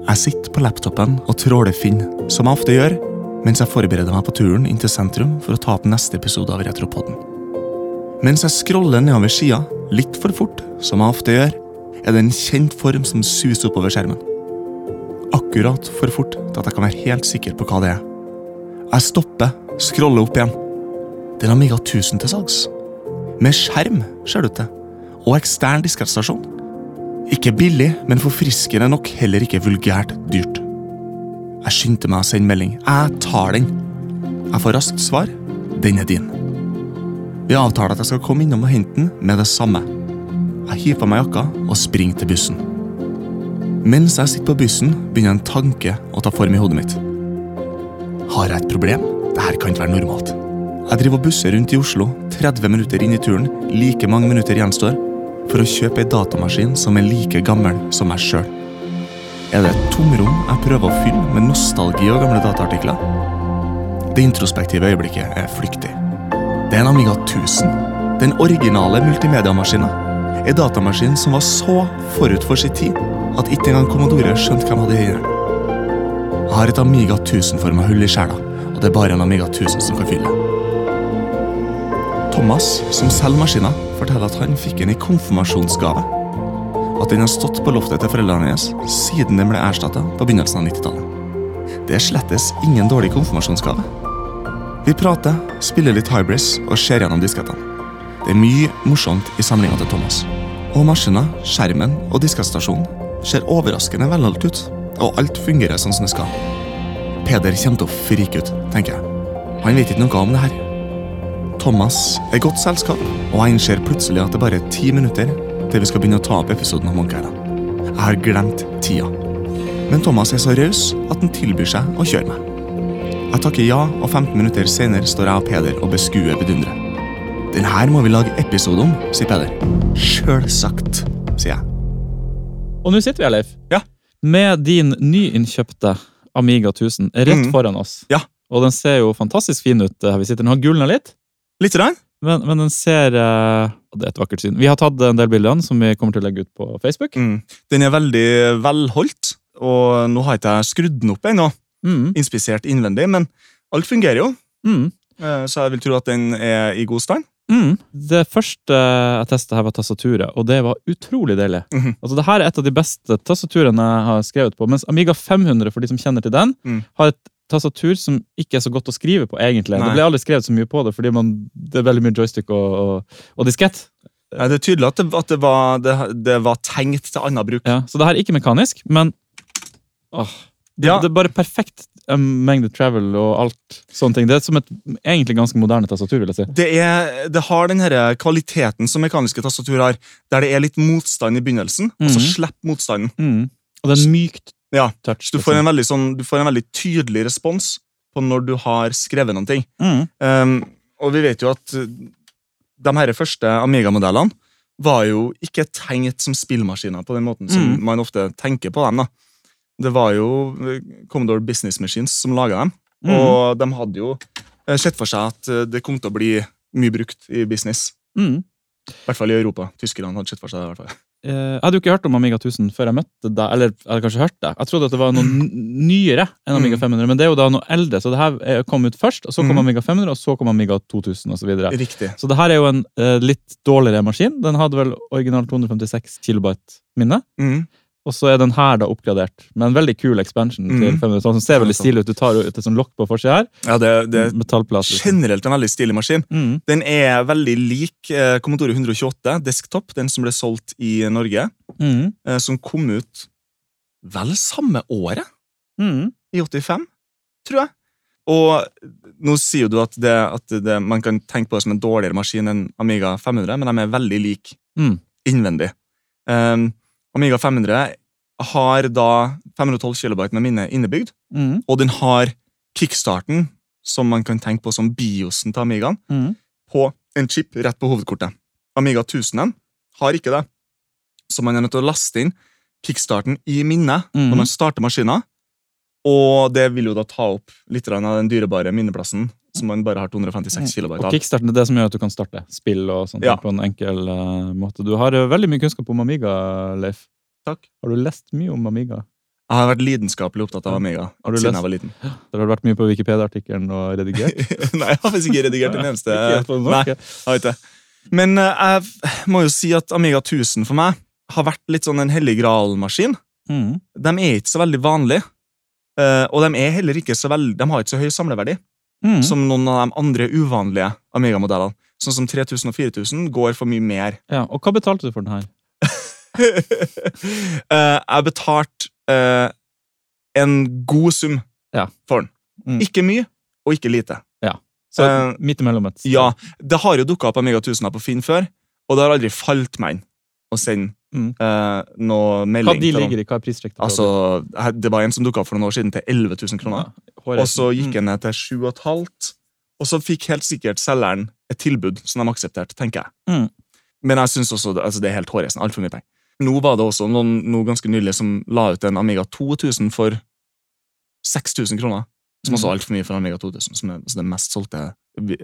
Jeg sitter på laptopen og tråler Finn, som jeg ofte gjør, mens jeg forbereder meg på turen inn til sentrum for å ta opp neste episode av Retropodden. Mens jeg scroller nedover sida, litt for fort, som jeg ofte gjør, er det en kjent form som suser oppover skjermen. Akkurat for fort til at jeg kan være helt sikker på hva det er. Jeg stopper, scroller opp igjen. Det er en Amiga 1000 til salgs. Med skjerm, ser det ut til, og ekstern diskrettstasjon. Ikke billig, men forfriskende nok heller ikke vulgært dyrt. Jeg skyndte meg å sende melding. Jeg tar den. Jeg får raskt svar. Den er din. Vi avtaler at jeg skal komme innom og hente den med det samme. Jeg hiver på meg jakka og springer til bussen. Mens jeg sitter på bussen, begynner en tanke å ta form i hodet mitt. Har jeg et problem? Dette kan ikke være normalt. Jeg driver og busser rundt i Oslo, 30 minutter inn i turen, like mange minutter gjenstår, for å kjøpe ei datamaskin som er like gammel som meg sjøl. Er det et tomrom jeg prøver å fylle med nostalgi og gamle dataartikler? Det introspektive øyeblikket er flyktig. Det er en Amiga 1000. Den originale multimediamaskinen. En datamaskin som var så forut for sin tid at ikke engang Commodore skjønte hvem hadde eieren. Jeg har et Amiga 1000-forma hull i sjela, og det er bare en Amiga 1000 som kan fylle. Thomas, som selger maskinen, forteller at han fikk den i konfirmasjonsgave. At den har stått på loftet til foreldrene hans siden den ble erstatta på begynnelsen av 90-tallet. Det er slettes ingen dårlig konfirmasjonsgave. Vi prater, spiller litt Hybris og ser gjennom diskettene. Det er mye morsomt i samlinga til Thomas. Og maskina, skjermen og diskettstasjonen ser overraskende velholdt ut, og alt fungerer sånn som det skal. Peder kommer til å frike ut, tenker jeg. Han vet ikke noe om det her. Thomas er godt selskap, og jeg innser plutselig at det bare er ti minutter til vi skal begynne å ta opp episoden Monkey Island. Jeg har glemt tida. Men Thomas er så raus at han tilbyr seg å kjøre meg. Jeg takker ja, og 15 minutter senere står jeg og Peder og beskuer vidunderet. Den her må vi lage episode om, sier Peder. Sjølsagt, sier jeg. Og nå sitter vi her, Leif. Ja. Med din nyinnkjøpte Amiga 1000 rett Mm. foran oss. Ja. Og den ser jo fantastisk fin ut. her vi sitter. Den har gulna litt, Litt rann? men, men den ser uh, Det er et vakkert syn. Vi har tatt en del bilder som vi kommer til å legge ut på Facebook. Mm. Den er veldig velholdt, og nå har ikke jeg skrudd den opp ennå. Mm. Inspisert innvendig, men alt fungerer jo. Mm. Eh, Så jeg vil tro at den er i god stand. Mm. Det første jeg testa her, var tastaturet, og det var utrolig deilig. Mhm. Altså, det her er et av de beste tastaturene jeg har skrevet på. Mens Amiga 500, for de som kjenner til den, Mm. har et tastatur som ikke er så godt å skrive på, egentlig. Nei. Det ble aldri skrevet så mye på det, fordi man, det er veldig mye joystick og, og, og diskett. Ja, det er tydelig at det, at det, var, det, det var tenkt til annen bruk. Ja, så det her er ikke mekanisk, men åh, det, Ja. det er bare perfekt um, mengde travel og alt sånne ting. Det er som et egentlig ganske moderne tastatur, vil jeg si. Det, er, det har den her kvaliteten som mekaniske tastatur har, der det er litt motstand i begynnelsen, og så Mhm. slipper motstanden. Mm. Og det er mykt Ja, touch. Du får, en veldig sånn, du får en veldig tydelig respons på når du har skrevet noen ting. mm. Um, og vi vet jo at uh, de her første Amiga-modellene var jo ikke tenkt som spillmaskiner på den måten som Mm. man ofte tenker på dem. da. Det var jo uh, Commodore Business Machines som laga dem, Mm. og de hadde jo uh, sett for seg at det kom til å bli mye brukt i business. Mm. I hvert fall i Europa. Tyskerne hadde sett for seg det. i hvert fall. Eh, Jeg hadde jo ikke hørt om Amiga 1000 før jeg møtte deg. Eller jeg hadde kanskje hørt det. Jeg trodde at det var noe nyere enn Amiga Mm. 500, men det er jo da noe eldre. Så det her er- kom ut først, og så kom Mm. Amiga 500, og så kom Amiga 2000 osv. Så, Riktig. så det her er jo en eh, litt dårligere maskin. Den hadde vel original 256 kilobyte minne. Mm. Og så er den her da oppgradert med en veldig kul expansion Mm. til 500. Som ser veldig stilig ut. Du tar ut et sånt lokk på forsida her. Ja, det, det er liksom. generelt en veldig stilig maskin. Mm. Den er veldig lik eh, Commodore 128 Desktop, den som ble solgt i Norge. Mm. eh, som kom ut vel samme året, Mm. i 85, tror jeg. Og nå sier du at, det, at det, man kan tenke på det som en dårligere maskin enn Amiga 500, men de er veldig like Mm. innvendig. Um, Amiga 500 har da 512 kilobyte med minne innebygd, Mm. og den har kickstarten, som man kan tenke på som biosen til Amigaen, Mm. på en chip rett på hovedkortet. Amiga 1000 har ikke det, så man er nødt til å laste inn kickstarten i minnet mm. når man starter maskinen. Og det vil jo da ta opp litt av den dyrebare minneplassen, som man bare har 256 kilobyte Og av. kickstarten er det som gjør at du kan starte spill og sånt Ja. på en enkel uh, måte. Du har eh, veldig mye kunnskap om Amiga, Leif. Takk. Har du lest mye om Amiga? Jeg har vært lidenskapelig opptatt av Amiga Har du siden lest- jeg var liten. Det har vært mye på Wikipedia-artikkelen og redigert. Nei, jeg har faktisk ikke redigert den eneste. Nei, jeg har ikke. Men eh, jeg må jo si at Amiga 1000 for meg har vært litt sånn en hellig gral-maskin. Mm. De er ikke så veldig vanlige. eh, og de er heller ikke så veldig, de har ikke så høy samleverdi Mm. som noen av de andre uvanlige Amiga-modellene. Sånn som 3000 og 4000 går for mye mer. Ja, og hva betalte du for den her? uh, jeg betalte uh, en god sum Ja. for den. Mm. Ikke mye, og ikke lite. Ja, Så uh, midt imellom et. Ja, Det har jo dukka opp Amiga 1000 på Finn før, og det har aldri falt meg inn å sende Mm. Uh, melding, Hva de ligger i? Hva er prissjektet? Altså, Det var en som dukka opp for noen år siden til 11 000 kroner. Ja. Og så gikk jeg den ned til 7,5. Og så fikk helt sikkert selgeren et tilbud som de aksepterte, tenker jeg. Mm. Men jeg synes også altså det er helt hårreisende. Altfor mye penger. Nå var det også noen noe ganske nylig som la ut en Amiga 2000 for 6000 kroner. Som også Mm. er altfor mye for Amiga 2000, som er den mest solgte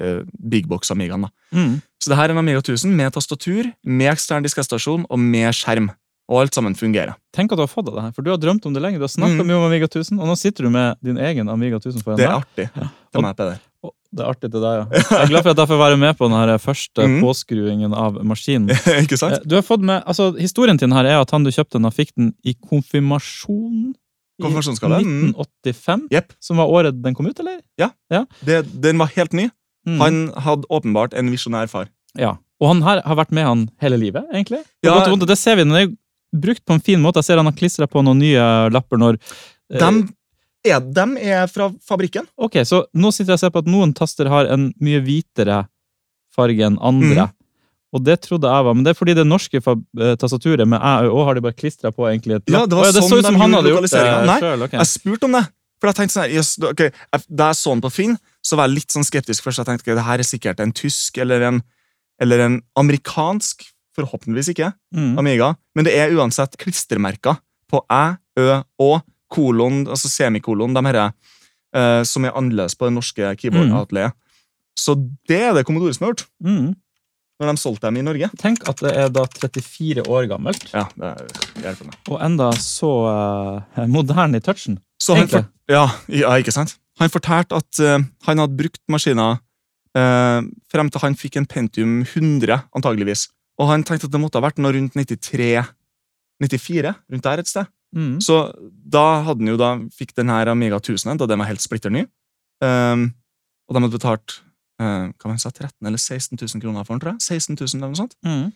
eh, big box Amigaen. Mm. Så det her er en Amiga 1000 med tastatur, med ekstern diskettstasjon og med skjerm. Og alt sammen fungerer. Tenk at du har fått av det her, for du har drømt om det lenge. Du har snakka Mm. mye om Amiga 1000, og nå sitter du med din egen Amiga 1000 foran deg. Det er artig. Ja. til meg, Peder. Det er artig til deg, ja. Jeg er glad for at jeg får være med på den første Mm. påskruingen av maskinen. Ikke sant? Eh, Du har fått med, altså Historien til den her er at han du kjøpte den, fikk den i konfirmasjon i Konfirmasjonsgave? Mm. 1985. yep. Som var året den kom ut, eller? Det, den var helt ny. Mm. Han hadde åpenbart en visjonær far. Ja. Og han her har vært med han hele livet, egentlig. Ja. godt det ser vi. Den er brukt på en fin måte. Jeg ser han har klistra på noen nye lapper når eh, Dem er, dem er fra fabrikken. Ok, så nå sitter jeg og ser på at noen taster har en mye hvitere farge enn andre. Mhm. Og det trodde jeg var, men det er fordi det norske eh, tastaturet med æ å har de bare klistra på egentlig et Ja, det var Å det sånn så ut som han hadde gjort det selv. Nei, selv, ok. Jeg spurte om det. For jeg tenkte sånn, yes, ok, jeg- Da jeg så den på Finn, så var jeg litt sånn skeptisk først. Jeg tenkte ok, det her er sikkert en tysk eller en, eller en amerikansk, forhåpentligvis ikke, Mm. Amiga. Men det er uansett klistremerker på æ, ø, å, kolon, altså semikolon, de her uh, som er annerledes på det norske keyboard-atelieret. Så det er det Commodore som har gjort, Mm. Når de solgte dem i Norge. Tenk at det er da 34 år gammelt, Ja, det er meg. og enda så uh, moderne i touchen. Så han, for, ja, ja, ikke sant? Han fortalte at uh, han hadde brukt maskiner uh, frem til han fikk en Pentium 100, antageligvis. Og han tenkte at det måtte ha vært noe rundt 93 94, rundt der et sted. Mm. Så da hadde han jo da, fikk den her Amiga 1000, da den var helt splitter ny. Um, og de hadde betalt eh, hva sa, 13 eller 16 000 kroner for den, tror jeg. 16 000 eller noe sånt. Mm.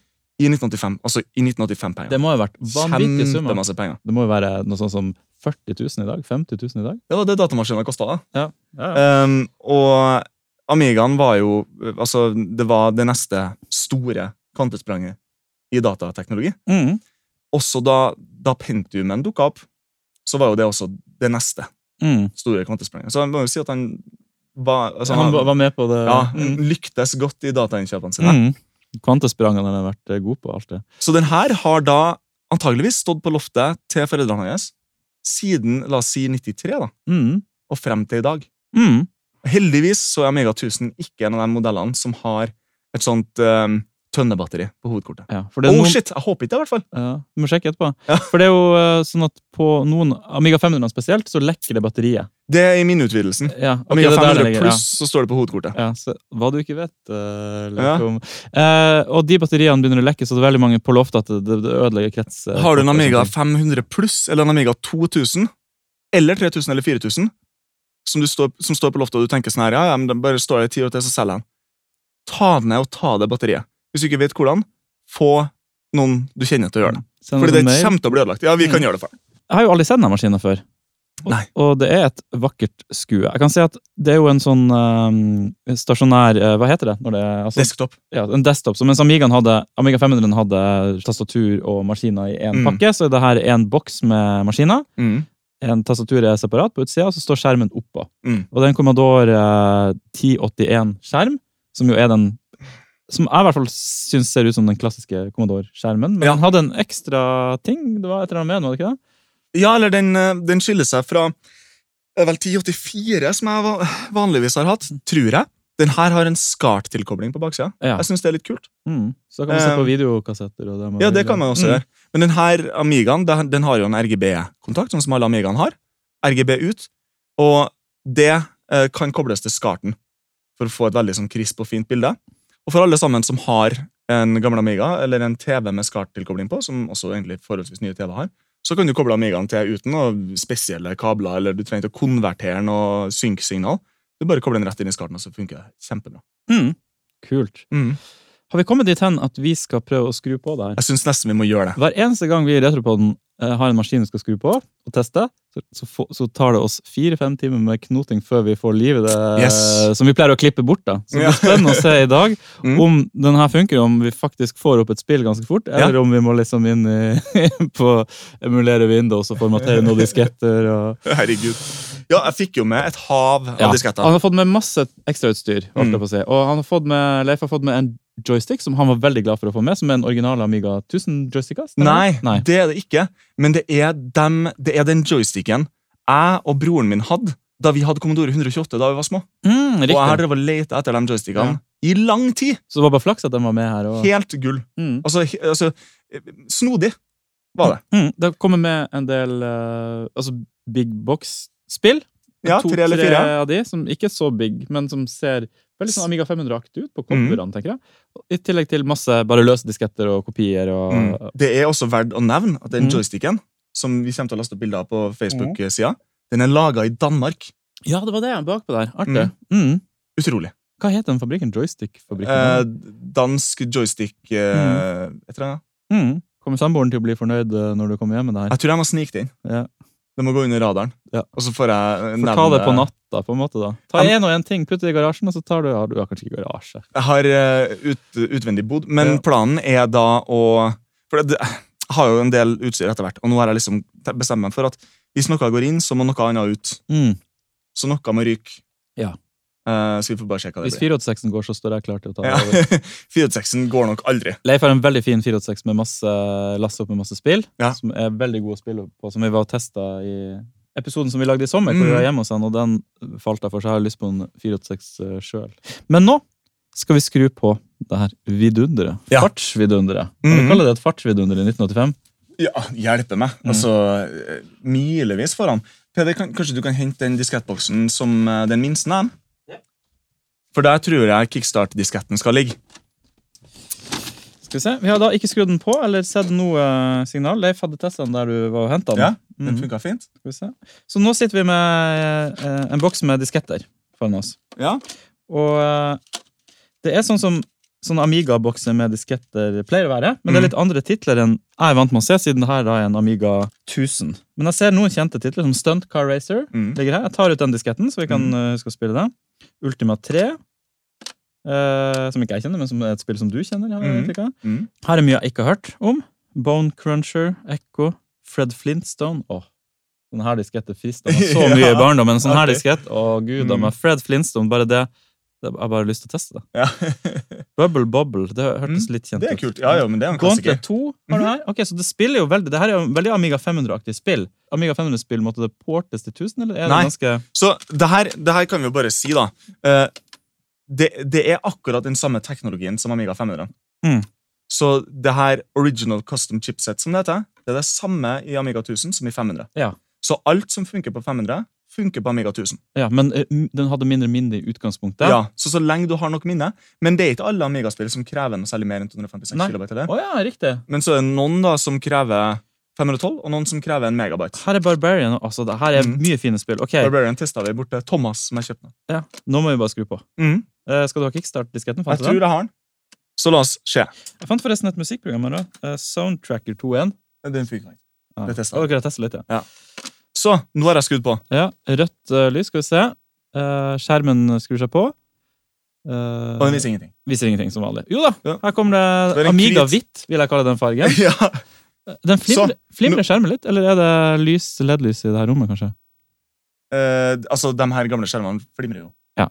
I 1985. Altså i 1985-penger. Det må jo ha vært summer. Kjempemasse penger. Det må jo være noe sånt som 40 000 i dag? 50 000 i dag? Det var det datamaskinen kosta, da. Ja. ja, Um, og Amigaen var jo Altså, det var det neste store kvantespranget i datateknologi. Mm. Også da, da Pentiumen dukka opp, så var jo det også det neste Mm. store kvantespranget. Så jeg må jo si at han var altså, Han var med på det. ja, Mm. lyktes godt i datainnkjøpene sine. Mm. Kvantesprangene har vært eh, god på alt det. Så den her har da antageligvis stått på loftet til foreldrene hans siden la oss si 93 da, Mm. og frem til i dag. Mm. Heldigvis så er Amiga 1000 ikke en av de modellene som har et sånt um, tønnebatteri på hovedkortet. Ja, Oh noen, shit, jeg håper ikke det, i hvert fall. ja, du må sjekke etterpå. Ja. For det er jo uh, sånn at på noen Amiga 500 spesielt, så lekker det batteriet. Det er i minneutvidelsen. Ja, okay, Amiga det er det 500 ligger, pluss, så står det på hovedkortet. Ja. Ja, så, hva du ikke vet. uh, Ja. om. Uh, og de batteriene begynner å lekke, så det er veldig mange på loftet at det, det ødelegger krets. Uh, Har du en Amiga 500 pluss eller en Amiga 2000, eller 3000 eller 4000, som, du står, som står på loftet og du tenker sånn her, ja, ja, men det bare står der i ti år til, så selger jeg den. Ta den ned og ta det batteriet. Hvis du ikke vet hvordan, få noen du kjenner til å gjøre det. Send Fordi det kommer til å bli ødelagt. Ja, vi kan Mm. gjøre det for. Jeg har jo aldri sett denne maskinen før. Nei. og det er et vakkert skue. Jeg kan si at det er jo en sånn um, stasjonær uh, Hva heter det? Det altså, Desktop. ja, en desktop. Så mens Amigaen hadde, Amiga 500 hadde tastatur og maskiner i én Mm. pakke, så er det her en boks med maskiner. Mm. En tastatur er separat på utsida, og så står skjermen oppå. Mm. Og det er en Commodore uh, 1081-skjerm, som jo er den som jeg i hvert fall syns ser ut som den klassiske Commodore-skjermen. Men Ja. den hadde en ekstra ting. Det var et eller annet med den, var det ikke det? Ja, eller den, eh, den skiller seg fra er vel 1084, som jeg vanligvis har hatt, tror jeg. Den her har en SCART-tilkobling på baksida. Ja. Jeg syns det er litt kult. Mm. Så da kan man se på Um, videokassetter. Og det, Ja, det kan man også Mm. gjøre. Men den her Amigaen den, den har jo en RGB-kontakt, sånn som alle Amigaene har. RGB ut. Og det eh, kan kobles til SCART-en for å få et veldig sånn krisp og fint bilde. Og for alle sammen som har en gammel Amiga eller en TV med SCART-tilkobling på, som også egentlig forholdsvis nye TV har, så kan du koble Amigaen til uten noe spesielle kabler, eller du trenger ikke å konvertere noe synksignal. Du bare kobler den rett inn i SCART-en, og så funker det kjempebra. Mm. Kult. Mm. Har vi kommet dit hen at vi skal prøve å skru på det her? Jeg syns nesten vi må gjøre det. Hver eneste gang vi i Retropoden eh, har en maskin vi skal skru på og teste, så, så, så tar det oss fire-fem timer med knoting før vi får liv i det Yes. som vi pleier å klippe bort. da. Så det Ja. blir spennende å se i dag Mm. om den her funker, om vi faktisk får opp et spill ganske fort, eller om vi må liksom inn i, på emulere Windows og formatere noen disketter. og... Herregud. Ja, jeg fikk jo med et hav av Ja, disketter. han har fått med masse ekstrautstyr. Mm. Og han har fått med, Leif har fått med en joystick som han var veldig glad for å få med, som er en original Amiga 1000 joysticker. Nei. Nei, det er det ikke. Men det er, dem, det er den joysticken jeg og broren min hadde da vi hadde Commodore 128 da vi var små. Mm, Og jeg har drevet og lett etter de joystickene i lang tid. Så det var bare flaks at den var med her. Og... Helt gull. Mm. Altså, altså Snodig var det. Mm, det kommer med en del uh, altså big box-spill. Ja, tre eller fire. av de, som ikke er så big, men som ser veldig sånn Amiga 500-aktig ut på Mm. tenker jeg. I tillegg til masse bare løse disketter og kopier. og... Mm. Det er også verdt å nevne at den Mm. joysticken, som vi kommer til å laste opp bilder av på Facebook-sida, den er laga i Danmark. Ja, det var det bakpå der. Artig. Mm. Utrolig. Hva het den fabrikken? Joystick-fabrikken? Eh, dansk joystick eh, et eller annet. Mm. Kommer samboeren til å bli fornøyd eh, når du kommer hjem med det her? Jeg tror jeg må snike det inn. Ja. Det må gå under radaren. Ja. Og så får jeg eh, Få ta det på natta, på en måte. da. Ta én og én ting, putt det i garasjen, og så tar du ja, Du har kanskje ikke garasje. Jeg har eh, ut, utvendig bod, men Ja. planen er da å For det, jeg har jo en del utstyr etter hvert, og nå har jeg liksom bestemt meg for at hvis noe går inn, så må noe annet ut. Mm. Så noe må ryke. Ja. Eh, så vi får bare sjekke hva det Hvis blir. 486-en går, så står jeg klar til å ta Ja. over. 486-en går nok aldri. Leif har en veldig fin 486 med masse lastet opp med masse spill, Ja. som er veldig god å spille på, som vi var og testa i episoden som vi lagde i sommer, hvor Mm. vi var hjemme hos han, og den falt jeg for, så jeg har lyst på en 486 sjøl. Men nå skal vi skru på det her vidunderet. Ja. Fartsvidunderet. Kan vi Mhm. kalle det et fartsvidunder i 1985? Ja, hjelpe meg. Mm. Altså, eh, milevis foran. Peder, kan, kanskje du kan hente den diskettboksen som eh, den minste er? For der tror jeg kickstart-disketten skal ligge. Skal vi se. Vi har da ikke skrudd den på eller sett noe eh, signal. Leif hadde testa den der du var og henta den. Ja, Den Mhm. funka fint. Skal vi se. Så nå sitter vi med eh, en boks med disketter foran oss. Ja. Og eh, det er sånn som sånn Amiga-bokser med disketter pleier å være. Men det er litt andre titler enn jeg er vant med å se, siden det her er en Amiga 1000. Men jeg ser noen kjente titler, som Stunt Car Racer. Mm. ligger her. Jeg tar ut den disketten, så vi kan eh, huske å spille det. Ultima 3. eh, som ikke jeg kjenner, men som er et spill som du kjenner. Jeg mm. Mm. Her er mye jeg ikke har hørt om. Bone Cruncher, Echo, Fred Flintstone. Åh, Sånn her diskett er meg så mye i barndommen. En sånn her diskett, å gud a Mm. meg. Fred Flintstone, bare det. Jeg har bare lyst til å teste det. Ja. Bubble Bobble, det hørtes litt kjent ut. Det er kult. Ja, ja, men det er en klassiker. Gauntlet 2 har du her. Ok, Så det spiller jo veldig, det her er jo veldig Amiga 500-aktig spill. Amiga 500-spill, måtte det portes til 1000, eller er det Nei. ganske Så det her, det her kan vi jo bare si, da. Eh, det, det er akkurat den samme teknologien som Amiga 500. Mm. Så det her original custom chipset, som det heter, det er det samme i Amiga 1000 som i 500. Ja. Så alt som funker på 500, funker på Amiga 1000. Ja, men eh, den hadde mindre minne i utgangspunktet. Ja, så så lenge du har nok minne. Men det er ikke alle Amiga-spill som krever noe særlig mer enn 256 Nei. kilobyte. eller? Å ja, riktig. Men så er det noen da som krever 512, og noen som krever en megabyte. Her er Barbarian. altså det Her er Mm. mye fine spill. Okay. Barbarian testa vi borte. Thomas som jeg kjøpte ja, Nå må vi bare skru på. Mm. Uh, skal du ha kickstart-disketten? Jeg tror jeg har den. Så la oss se. Jeg fant forresten et musikkprogram her. Eh, Soundtracker 2.1. Den funker ikke. Ah. Det testa jeg. litt, ja. Så, nå har jeg skrudd på. ja. Rødt uh, lys, skal vi se. Uh, skjermen skrur seg på. Uh, Og den viser ingenting. viser ingenting som vanlig. Jo da, Ja. her kommer det, Det Amiga hvitt, vil jeg kalle den fargen. ja. Den flimrer, Så, flimrer skjermen litt, eller er det lys, LED-lys i det her rommet, kanskje? Uh, altså, De her gamle skjermene flimrer jo. Ja.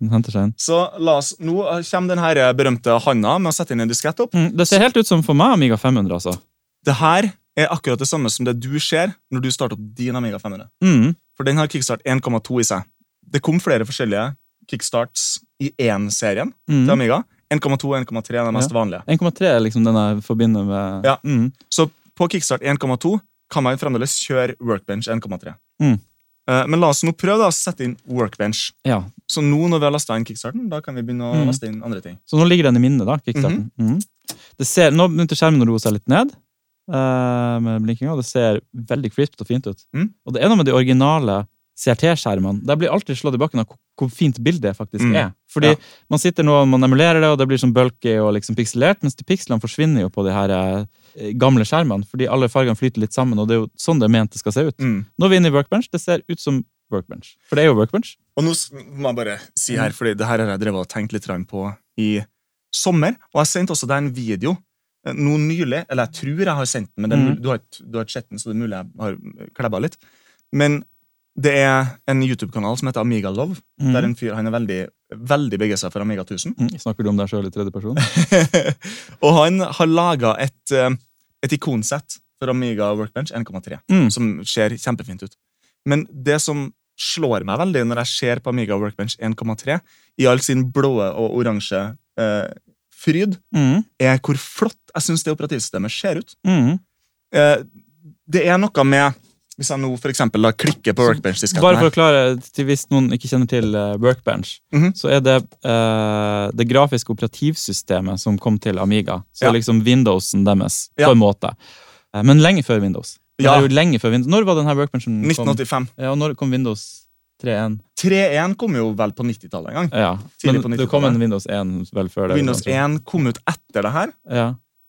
Den henter seg inn. Så la oss, Nå kommer den her berømte handa med å sette inn en diskett opp. Mm, det ser helt ut som for meg Amiga 500, altså. Det her er akkurat det samme som det du ser når du starter opp din Amiga 500. Mm. For den har kickstart 1,2 i seg. Det kom flere forskjellige kickstarts i én-serien Mm. til Amiga. 1,2 og 1,3 er de mest vanlige. 1,3 er liksom den jeg forbinder med Ja. mm. Så på Kickstart 1,2 kan man fremdeles kjøre Workbench 1,3. Mm. Eh, Men la oss nå prøve da, å sette inn Workbench. ja. Så nå når vi har lasta inn Kickstarten, da kan vi begynne å Mm. laste inn andre ting. Så nå ligger den i minnet, da, kickstarten. -hmm. Det ser, nå begynte skjermen å roe seg litt ned, med blinkinga, det ser veldig crispt og fint ut. Mm. Og det er noe med de originale CRT-skjermene. Der blir alltid slått i bakken av hvor- fint bildet faktisk Mm. er. Fordi Ja. man sitter nå og man emulerer det, og det blir sånn bulky og liksom pikselert, mens de pikslene forsvinner jo på de her eh, gamle skjermene, fordi alle fargene flyter litt sammen, og det er jo sånn det er ment det skal se ut. Mm. Nå er vi inne i Workbench. Det ser ut som Workbench. For det er jo Workbench. Og nå må jeg bare si her, fordi det her har jeg drevet og tenkt litt på i sommer. Og jeg sendte også deg en video eh, nå nylig. Eller jeg tror jeg har sendt den, men er Mm. du, har ikke, du har ikke sett den, så det er mulig jeg har klebba litt. Men det er en YouTube-kanal som heter Amiga Love. mm. Der en fyr han er veldig, veldig begeistra for Amiga 1000. Mm. Snakker du om deg sjøl i tredje person? og han har laga et, eh, et ikonsett for Amiga Workbench 1,3 Mm. som ser kjempefint ut. Men det som slår meg veldig når jeg ser på Amiga Workbench 1,3, i all sin blå og oransje eh, fryd, Mm. er hvor flott jeg syns det operativsystemet ser ut. Mm. Eh, det er noe med Hvis jeg nå for eksempel, da klikker på Workbench-disketten Bare for å klare, til hvis noen ikke kjenner til eh, Workbench, -hmm. så er det eh, det grafiske operativsystemet som kom til Amiga. Så Ja. liksom Windowsen deres, Ja. på en måte. Eh, men lenge før Windows. Det er jo lenge før Windows. Når var denne Workbenchen? kom? 1985. Ja, og når kom Windows 3.1? 3.1 kom jo vel på 90-tallet en gang. Ja, men det kom en Windows 1 vel før det. Windows 1 kom ut etter det her. Ja.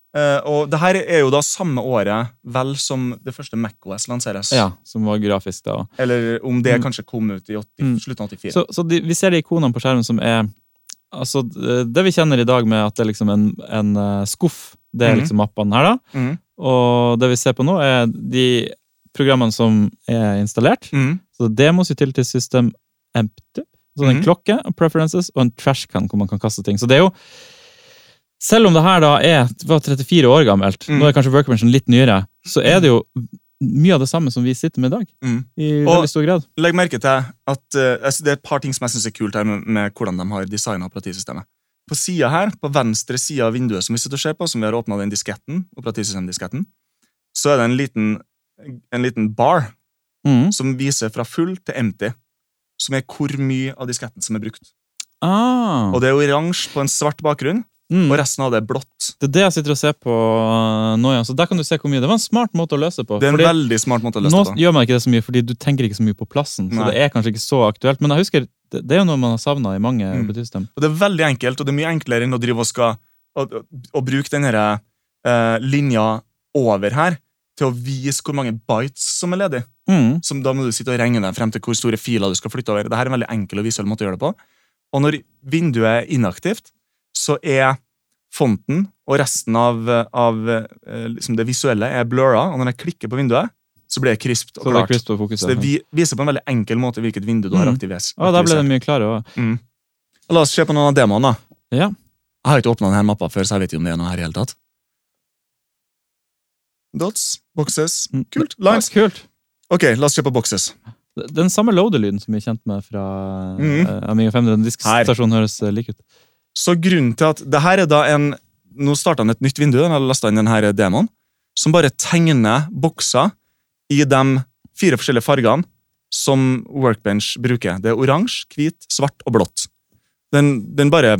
Uh, og det her er jo da samme året vel som det første MacOS lanseres. ja, som var grafisk da. Eller om det Mm. kanskje kom ut i 80, Mm. slutten av 84. Så, så de, vi ser de ikonene på skjermen som er Altså, det vi kjenner i dag med at det er liksom en, en eh, skuff, det er mm. liksom mappene her, da. Mhm. Og det vi ser på nå, er de programmene som er installert. Mm. Så demos, utility system, empty. Så det er en mm. klokke, preferences og en trashcan hvor man kan kaste ting. Så det er jo Selv om det her da er var 34 år gammelt, mm. nå er kanskje workbenchen litt nyere, så er det jo mye av det samme som vi sitter med i dag. Mm. I Og- veldig stor grad. Legg merke til at uh, altså, det er et par ting som jeg synes er kult her med, med hvordan de har designa operativsystemet. På sida her, på venstre side av vinduet som vi sitter og ser på, som vi har åpna den disketten, operativsystemdisketten, så er det en liten, en liten bar mm. som viser fra full til empty, som er hvor mye av disketten som er brukt. Ah. Og det er oransje på en svart bakgrunn, Mm. og resten av det er blått. Det er det jeg sitter og ser på uh, nå, ja. Så der kan du se hvor mye. Det var en smart måte å løse på. Det er en veldig smart måte å løse nå det på. gjør man ikke det så mye, fordi du tenker ikke så mye på plassen. Så det er kanskje ikke så aktuelt. Men jeg husker, det, det er jo noe man har savna i mange Mm. operativsystem. Og det er veldig enkelt, og det er mye enklere enn å drive og skal å, å, å bruke denne uh, linja over her til å vise hvor mange bytes som er ledig. Mm. Som da må du sitte og regne deg frem til hvor store filer du skal flytte over. Dette er en veldig enkel og visuell måte å gjøre det på. Og når vinduet er inaktivt, så er fonten og resten av, av eh, liksom det visuelle er blurra, og når jeg klikker på vinduet, så blir det krispt og Så det klart. og fokus. Så det vi, viser på en veldig enkel måte hvilket vindu du har Mm. aktivert. Ja, da ble det mye klarere. Mm. La oss se på noen av demoene. da. Ja. Jeg har ikke åpna denne mappa før, så jeg vet ikke om det er noe her i hele tatt. Dots, boxes, Mm. kult. Lines. Ja, kult. Ok, la oss kjøpe på boxes. Den samme loader-lyden som vi er kjent med fra mm. eh, Amiga 500. Den diskstasjonen høres like lik ut. Så grunnen til at det her er da en Nå starta han et nytt vindu, den har lasta inn denne demoen, som bare tegner bokser i de fire forskjellige fargene som Workbench bruker. Det er oransje, hvit, svart og blått. Den, den bare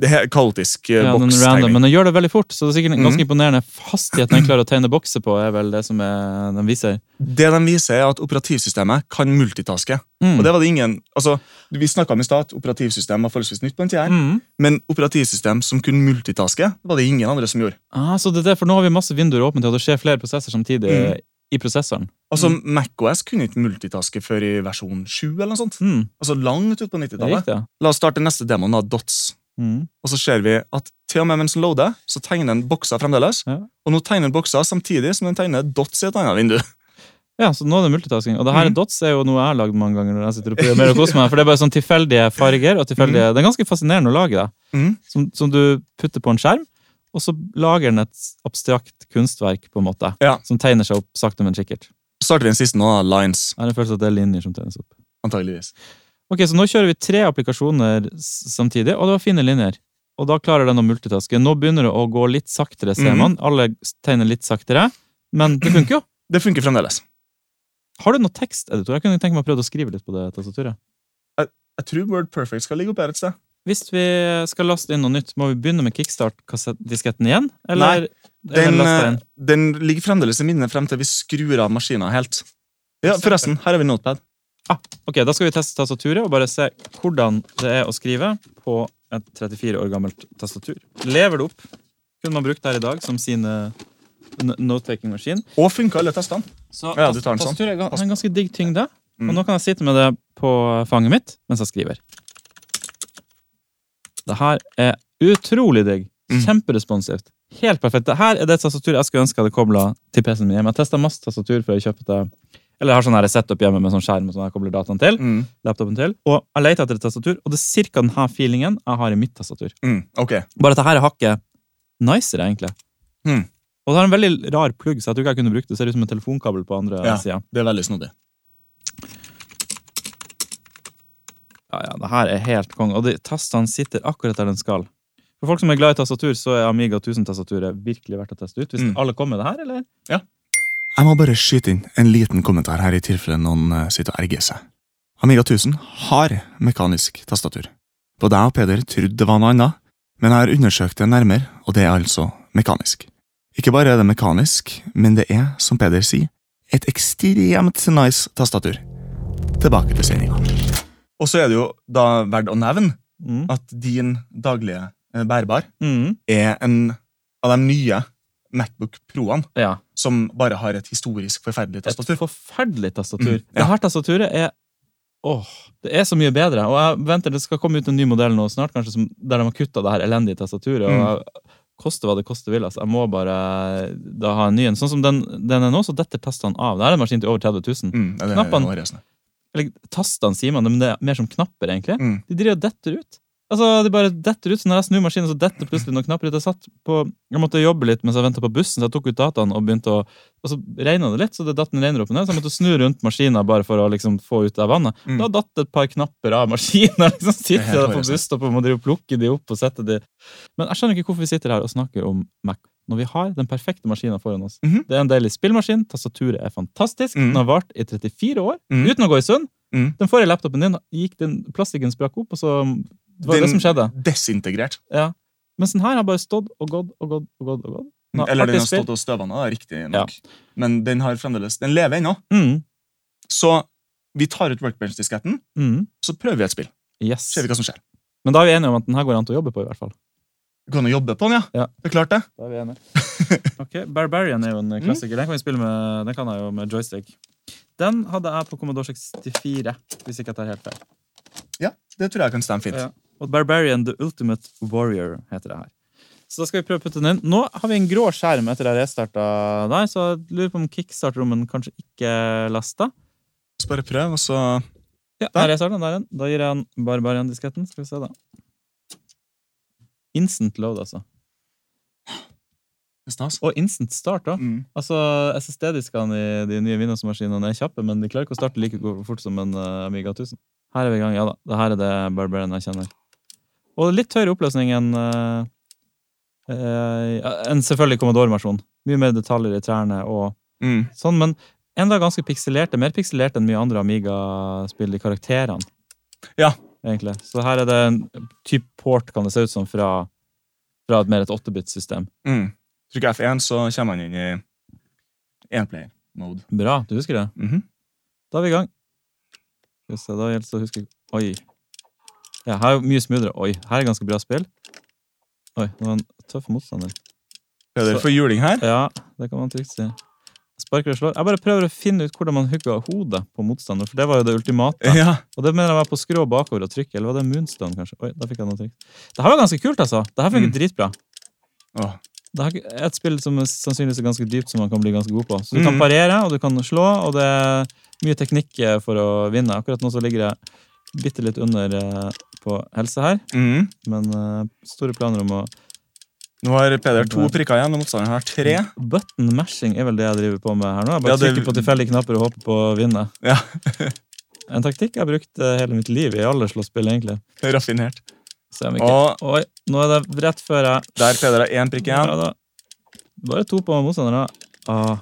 Det er kaotisk eh, Ja, bokstegning. men den gjør det veldig fort, så det er sikkert ganske mm. imponerende. Hastigheten den klarer å tegne bokser på, er vel det som er, den viser. Det den viser, er at operativsystemet kan multitaske. Mm. Og det var det ingen, altså, Vi snakka om i stad at operativsystem var forholdsvis nytt på en her, Mm. men operativsystem som kunne multitaske, var det ingen andre som gjorde. Ah, så det er det, for nå har vi masse vinduer åpne til at det skjer flere prosesser samtidig Mm. i prosessoren. Altså, Mm. MacOS kunne ikke multitaske før i versjon 7, eller noe sånt. Mm. Altså langt ut på er 90-tallet. ja. La oss starte neste demoen, da, Dots. Mm. Og så ser vi at til og med mens den loader, så tegner den bokser fremdeles. Ja. Og nå tegner den bokser samtidig som den tegner dots i et annet vindu. Ja, så nå er det multitasking. Og det her Mm. dots er jo noe jeg har lagd mange ganger når jeg sitter og programmerer og koser meg. For det er bare sånn tilfeldige farger, og tilfeldige Det er ganske fascinerende å lage det. Mm. Som, som du putter på en skjerm, og så lager den et abstrakt kunstverk, på en måte. Ja. Som tegner seg opp sakte, men sikkert. Så starter vi den siste nå, Lines. Jeg har en følelse at det er linjer som tegnes opp. Antageligvis. Ok, Så nå kjører vi tre applikasjoner samtidig, og det var fine linjer. Og da klarer den å multitaske. Nå begynner det å gå litt saktere, ser Mhm. man. Alle tegner litt saktere, men det funker jo. Det funker fremdeles. Har du noe teksteditor? Jeg kunne tenke meg å prøve å skrive litt på det tastaturet. Jeg tror Word Perfect skal ligge oppe her et sted. Hvis vi skal laste inn noe nytt, må vi begynne med kickstart-disketten igjen? Eller Nei, den Den, eh, den ligger fremdeles i minnet frem til vi skrur av maskinen helt. Ja, forresten, her har vi Notepad. Ok, Da skal vi teste tastaturet og bare se hvordan det er å skrive på et 34 år gammelt tastatur. Lever det opp? Kunne man brukt det her i dag som sin note-taking-maskin. Og funka alle testene. Så Ja, du tar den sånn. tastaturet er en ganske digg tyngde. Mm. Og nå kan jeg sitte med det på fanget mitt mens jeg skriver. Det her er utrolig digg. Mm. Kjemperesponsivt. Helt perfekt. Det her er det tastaturet jeg skulle ønske jeg hadde kobla til PC-en min Jeg Jeg testa masse tastatur før jeg kjøpte det. Eller jeg har sånn her setup hjemme med sånn skjerm sånn jeg kobler dataen til. Mm. laptopen til. Og jeg leter etter et tastatur, og det er cirka denne feelingen jeg har i mitt tastatur. Mm. Okay. Bare at det her er hakket nicere, egentlig. Mm. Og det har en veldig rar plugg, så jeg tror ikke jeg kunne brukt det. Ser ut som en telefonkabel på andre Ja. sida. Det er veldig snodig. Ja, ja, det her er helt konge. Og de tastene sitter akkurat der den skal. For folk som er glad i tastatur, så er Amiga 1000-tastaturet virkelig verdt å teste ut. Hvis Mm. alle kommer med det her, eller? Jeg må bare skyte inn en liten kommentar her i tilfelle noen eh, sitter og erger seg. Amiga 1000 har mekanisk tastatur. Både jeg og Peder trodde det var noe annet, men jeg har undersøkt det nærmere, og det er altså mekanisk. Ikke bare er det mekanisk, men det er, som Peder sier, et ekstremt nice tastatur. Tilbake til sendinga. Og så er det jo da verdt å nevne Mm. at din daglige eh, bærbar Mm. er en av de nye Macbook Proene Ja. som bare har et historisk forferdelig tastatur. Et forferdelig tastatur. Mm, ja. Det her tastaturet er Åh, det er så mye bedre. Og jeg venter det skal komme ut en ny modell nå snart, kanskje som, der de har kutta det her elendige tastaturet. Mm. Og koste hva det koste vil. Altså. Jeg må bare da ha en ny en. Sånn som den, den er nå, så detter tastene av. Det er en maskin til over 30 000. Mm, det er Knappene- Eller tastene, sier man, men det er mer som knapper, egentlig. Mm. De driver og detter ut. Altså, De bare detter ut, så når jeg snur maskinen, så detter plutselig noen knapper ut. Jeg satt på, jeg måtte jobbe litt mens jeg venta på bussen, så jeg tok ut dataene og begynte å Og så regna det litt, så det datt en regndråpe ned, så jeg måtte snu rundt maskinen bare for å liksom få ut det vannet. Mm. Da datt et par knapper av maskinen. liksom sitter er jeg der på busstoppet og må drive og plukke de opp og sette de Men jeg skjønner ikke hvorfor vi sitter her og snakker om Mac. Når vi har den perfekte maskinen foran oss. Mhm. Det er en deilig spillmaskin. Tastaturet er fantastisk. Mm. Den har vart i 34 år Mm. uten å gå i sund. Mm. Den forrige laptopen din gikk den plastikken sprakk opp, og så det var Den- det som skjedde. Desintegrert. Ja. Mens den her har bare stått og gått og gått og gått. og gått. Den Eller den har stått og støva nå, riktig nok. Men den har fremdeles Den lever ennå. Mm. Så vi tar ut workbench-disketten, Mm. så prøver vi et spill. Yes. Ser vi hva som skjer. Men da er vi enige om at den her går an til å jobbe på, i hvert fall. Du kan jo jobbe på den, ja. Ja. Det er klart det. Da er vi enige. ok, Barbarian er jo en klassiker. Den kan vi spille med, den kan jeg jo med joystick. Den hadde jeg på Commodore 64, hvis ikke jeg tar helt feil. Ja, det tror jeg kan stemme fint. Ja. Og Barbarian The Ultimate Warrior heter det her. Så da skal vi prøve å putte den inn. Nå har vi en grå skjerm etter at jeg restarta der, så jeg lurer på om kickstart-rommen kanskje ikke lasta. Bare prøv, og så Ja, Der. restarter den. Der igjen. Da gir jeg han Barbarian-disketten. Skal vi se, da. Instant load, altså. Og instant start, da. Mm. Altså, SSD-diskene i de nye Windows-maskinene er kjappe, men de klarer ikke å starte like fort som en eh, Amiga 1000. Her er vi i gang, ja da. Det her er det Barbarian jeg kjenner. Og litt høyere oppløsning enn uh, uh, en selvfølgelig Commodore-versjonen. Mye mer detaljer i trærne og Mm. sånn, men enda ganske pikselerte. Mer pikselerte enn mye andre Amiga-spill, i karakterene, Ja. egentlig. Så her er det en type port, kan det se ut som, fra, fra et mer et 8-bit-system. Mm. Trykker F1, så kommer man inn i enplayer-mode. Bra, du husker det? Mhm. Da er vi i gang. Skal vi se, da gjelder det å huske Oi. Ja, her er mye smoothere. Oi, her er ganske bra spill. Oi, det var en tøff motstander. Er det Så- for juling her? Ja, det kan man trygt si. Sparker og slår. Jeg bare prøver å finne ut hvordan man hugger hodet på motstander, for det var jo det ultimate. Ja. Og det mener jeg var på skrå bakover og trykke, eller var det moonstone, kanskje? Oi, da fikk jeg noe trygt. Det her var ganske kult, altså. Det her funker Mm. dritbra. Åh. Det er et spill som er sannsynligvis er ganske dypt, som man kan bli ganske god på. Så du kan Mm. parere, og du kan slå, og det er mye teknikk eh, for å vinne. Akkurat nå så ligger jeg bitte litt under eh, på helse her, Mm. men eh, store planer om å Nå har Peder to prikker igjen, og motstanderen har tre. Button mashing er vel det jeg driver på med her nå. Jeg bare Ja, det- trykker på tilfeldige knapper og håper på å vinne. Ja. En taktikk jeg har brukt eh, hele mitt liv i alle slåsspill, egentlig. Raffinert. Ikke Og Oi, nå er det rett før jeg der Peder har én prikk igjen. Ja, Bare to på motstandere. Ah,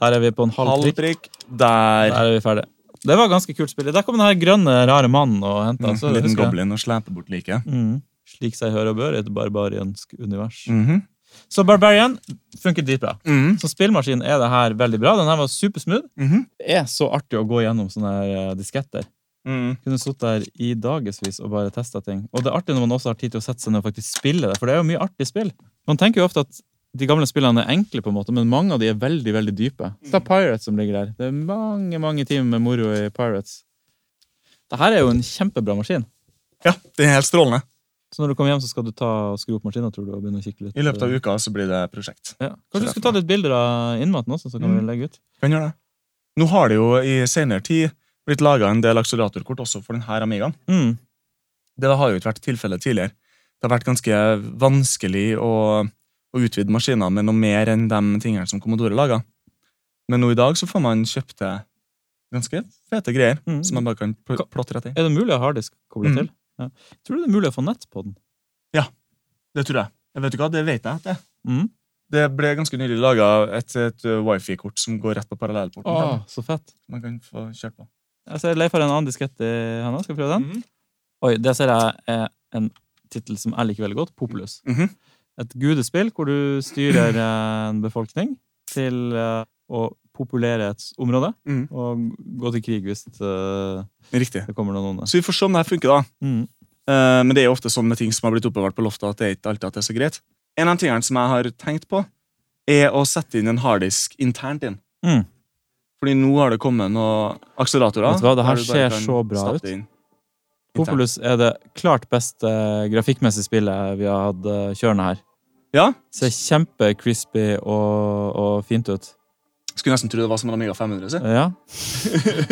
der er vi på en halv Halv prikk. prikk. Der. Der er vi ferdig. Det var ganske kult spill. Der kom den her grønne, rare mannen og henta. Mm, liten goblin og sleper bort liket. Mm. Slik seg hører og bør i et barbariansk univers. Mhm. Så Barbarian funker dritbra. Mhm. Som spillmaskin er det her veldig bra. Den her var supersmooth. Mhm. Det er så artig å gå gjennom sånne her eh, disketter. Mm. Kunne sittet der i dagevis og bare testa ting. Og det er artig når man også har tid til å sette seg ned og faktisk spille det, for det er jo mye artig spill. Man tenker jo ofte at de gamle spillene er enkle, på en måte, men mange av de er veldig veldig dype. Så det er Pirates som ligger der. Det er mange mange timer med moro i Pirates. Det her er jo en kjempebra maskin. Ja, det er helt strålende. Så når du kommer hjem, så skal du ta og skru opp maskinen tror du, og begynne å kikke litt. I løpet av uka så blir det prosjekt. Ja. Kanskje du skal ta litt bilder av innmaten også, så kan Mm. vi legge ut. Kan gjøre det. Nå har det jo i senere tid blitt laga en del akseleratorkort også for denne Amigaen. Mm. Det har jo ikke vært tilfellet tidligere. Det har vært ganske vanskelig å, å utvide maskiner med noe mer enn de tingene som Commodore laga. Men nå i dag så får man kjøpt til ganske fete greier Mm. som man bare kan pl plotte rett i. Er det mulig å ha harddisk kobla Mm. til? Ja. Tror du det er mulig å få nett på den? Ja, Det tror jeg. Jeg vet ikke hva, Det vet jeg. Det Mm. Det ble ganske nylig laga et, et wifi-kort som går rett på parallellporten. Åh, så fett. Man kan få kjørt på. Jeg ser Leif har en annen diskett i handa. Skal vi prøve den? Mm. Oi, Det ser jeg er en tittel som jeg liker veldig godt. Populus. Mhm. Et gudespill hvor du styrer eh, en befolkning til eh, å populere et område mm. og gå til krig hvis det, det kommer noen onde. Så vi får se om det her funker, da. Mm. Eh, men det er jo ofte sånn med ting som har blitt oppbevart på loftet, at det er ikke alltid at det er så greit. En av tingene som jeg har tenkt på, er å sette inn en harddisk internt inn. Mm. Fordi nå har det kommet noen akseleratorer. Vet du hva, det her ser så bra ut. Populus er det klart beste grafikkmessige spillet vi har hatt eh, kjørende her. Ja, Ser kjempe-crispy og, og fint ut. skulle nesten tro det var som en Amiga 500. Si. Ja.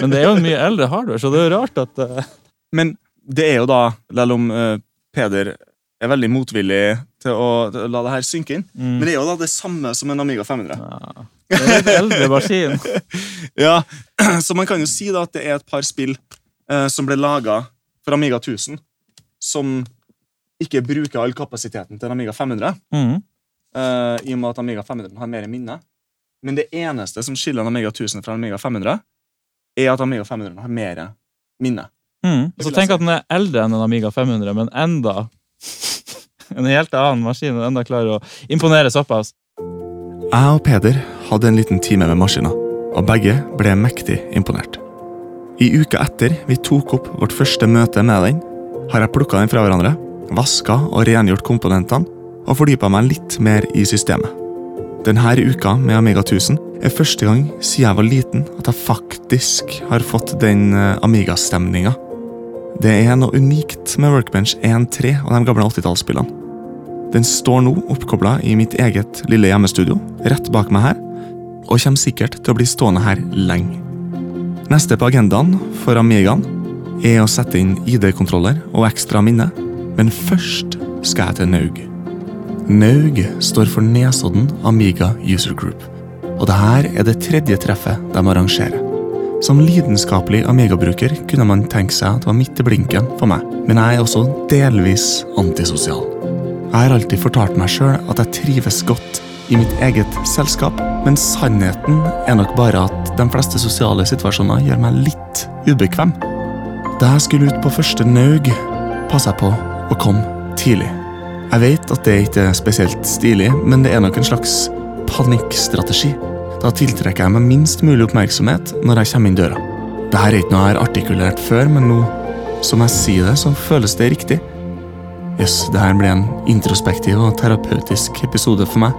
Men det er jo en mye eldre hardware, så det er jo rart at uh... Men det er jo da, selv om uh, Peder er veldig motvillig til å, til å la det her synke inn, mm. men det er jo da det samme som en Amiga 500. ja. Det er en litt eldre maskin. Ja, Så man kan jo si da at det er et par spill uh, som ble laga for Amiga 1000, som ikke bruker all kapasiteten til en Amiga 500, Mm. Uh, i og med at Amiga 500 har mer minne. Men det eneste som skiller en Amiga 1000 fra en Amiga 500, er at Amiga 500 har mer minne. Mm. Så tenk at den er eldre enn en Amiga 500, men enda en helt annen maskin, og enda klarer å imponere såpass. Jeg og Peder hadde en liten time med maskina, og begge ble mektig imponert. I uka etter vi tok opp vårt første møte med den, har jeg plukka den fra hverandre, vaska og rengjort komponentene, og fordypa meg litt mer i systemet. Denne uka med Amiga 1000 er første gang siden jeg var liten at jeg faktisk har fått den eh, Amiga-stemninga. Det er noe unikt med Workbench 1.3 og de gamle 80-tallsspillene. Den står nå oppkobla i mitt eget lille hjemmestudio, rett bak meg her, og kommer sikkert til å bli stående her lenge. Neste på agendaen for Amigaen er å sette inn ID-kontroller og ekstra minne, men først skal jeg til Naug. Naug står for Nesodden Amiga User Group, og dette er det tredje treffet de arrangerer. Som lidenskapelig Amiga-bruker kunne man tenke seg at det var midt i blinken for meg, men jeg er også delvis antisosial. Jeg har alltid fortalt meg sjøl at jeg trives godt i mitt eget selskap, men sannheten er nok bare at de fleste sosiale situasjoner gjør meg litt ubekvem. Da jeg skulle ut på første naug, passa jeg på å kom tidlig. Jeg vet at det ikke er spesielt stilig, men det er nok en slags panikkstrategi. Da tiltrekker jeg meg minst mulig oppmerksomhet når jeg kommer inn døra. Dette er ikke noe jeg har artikulert før, men nå som jeg sier det, så føles det riktig. Jøss, det her ble en introspektiv og terapeutisk episode for meg.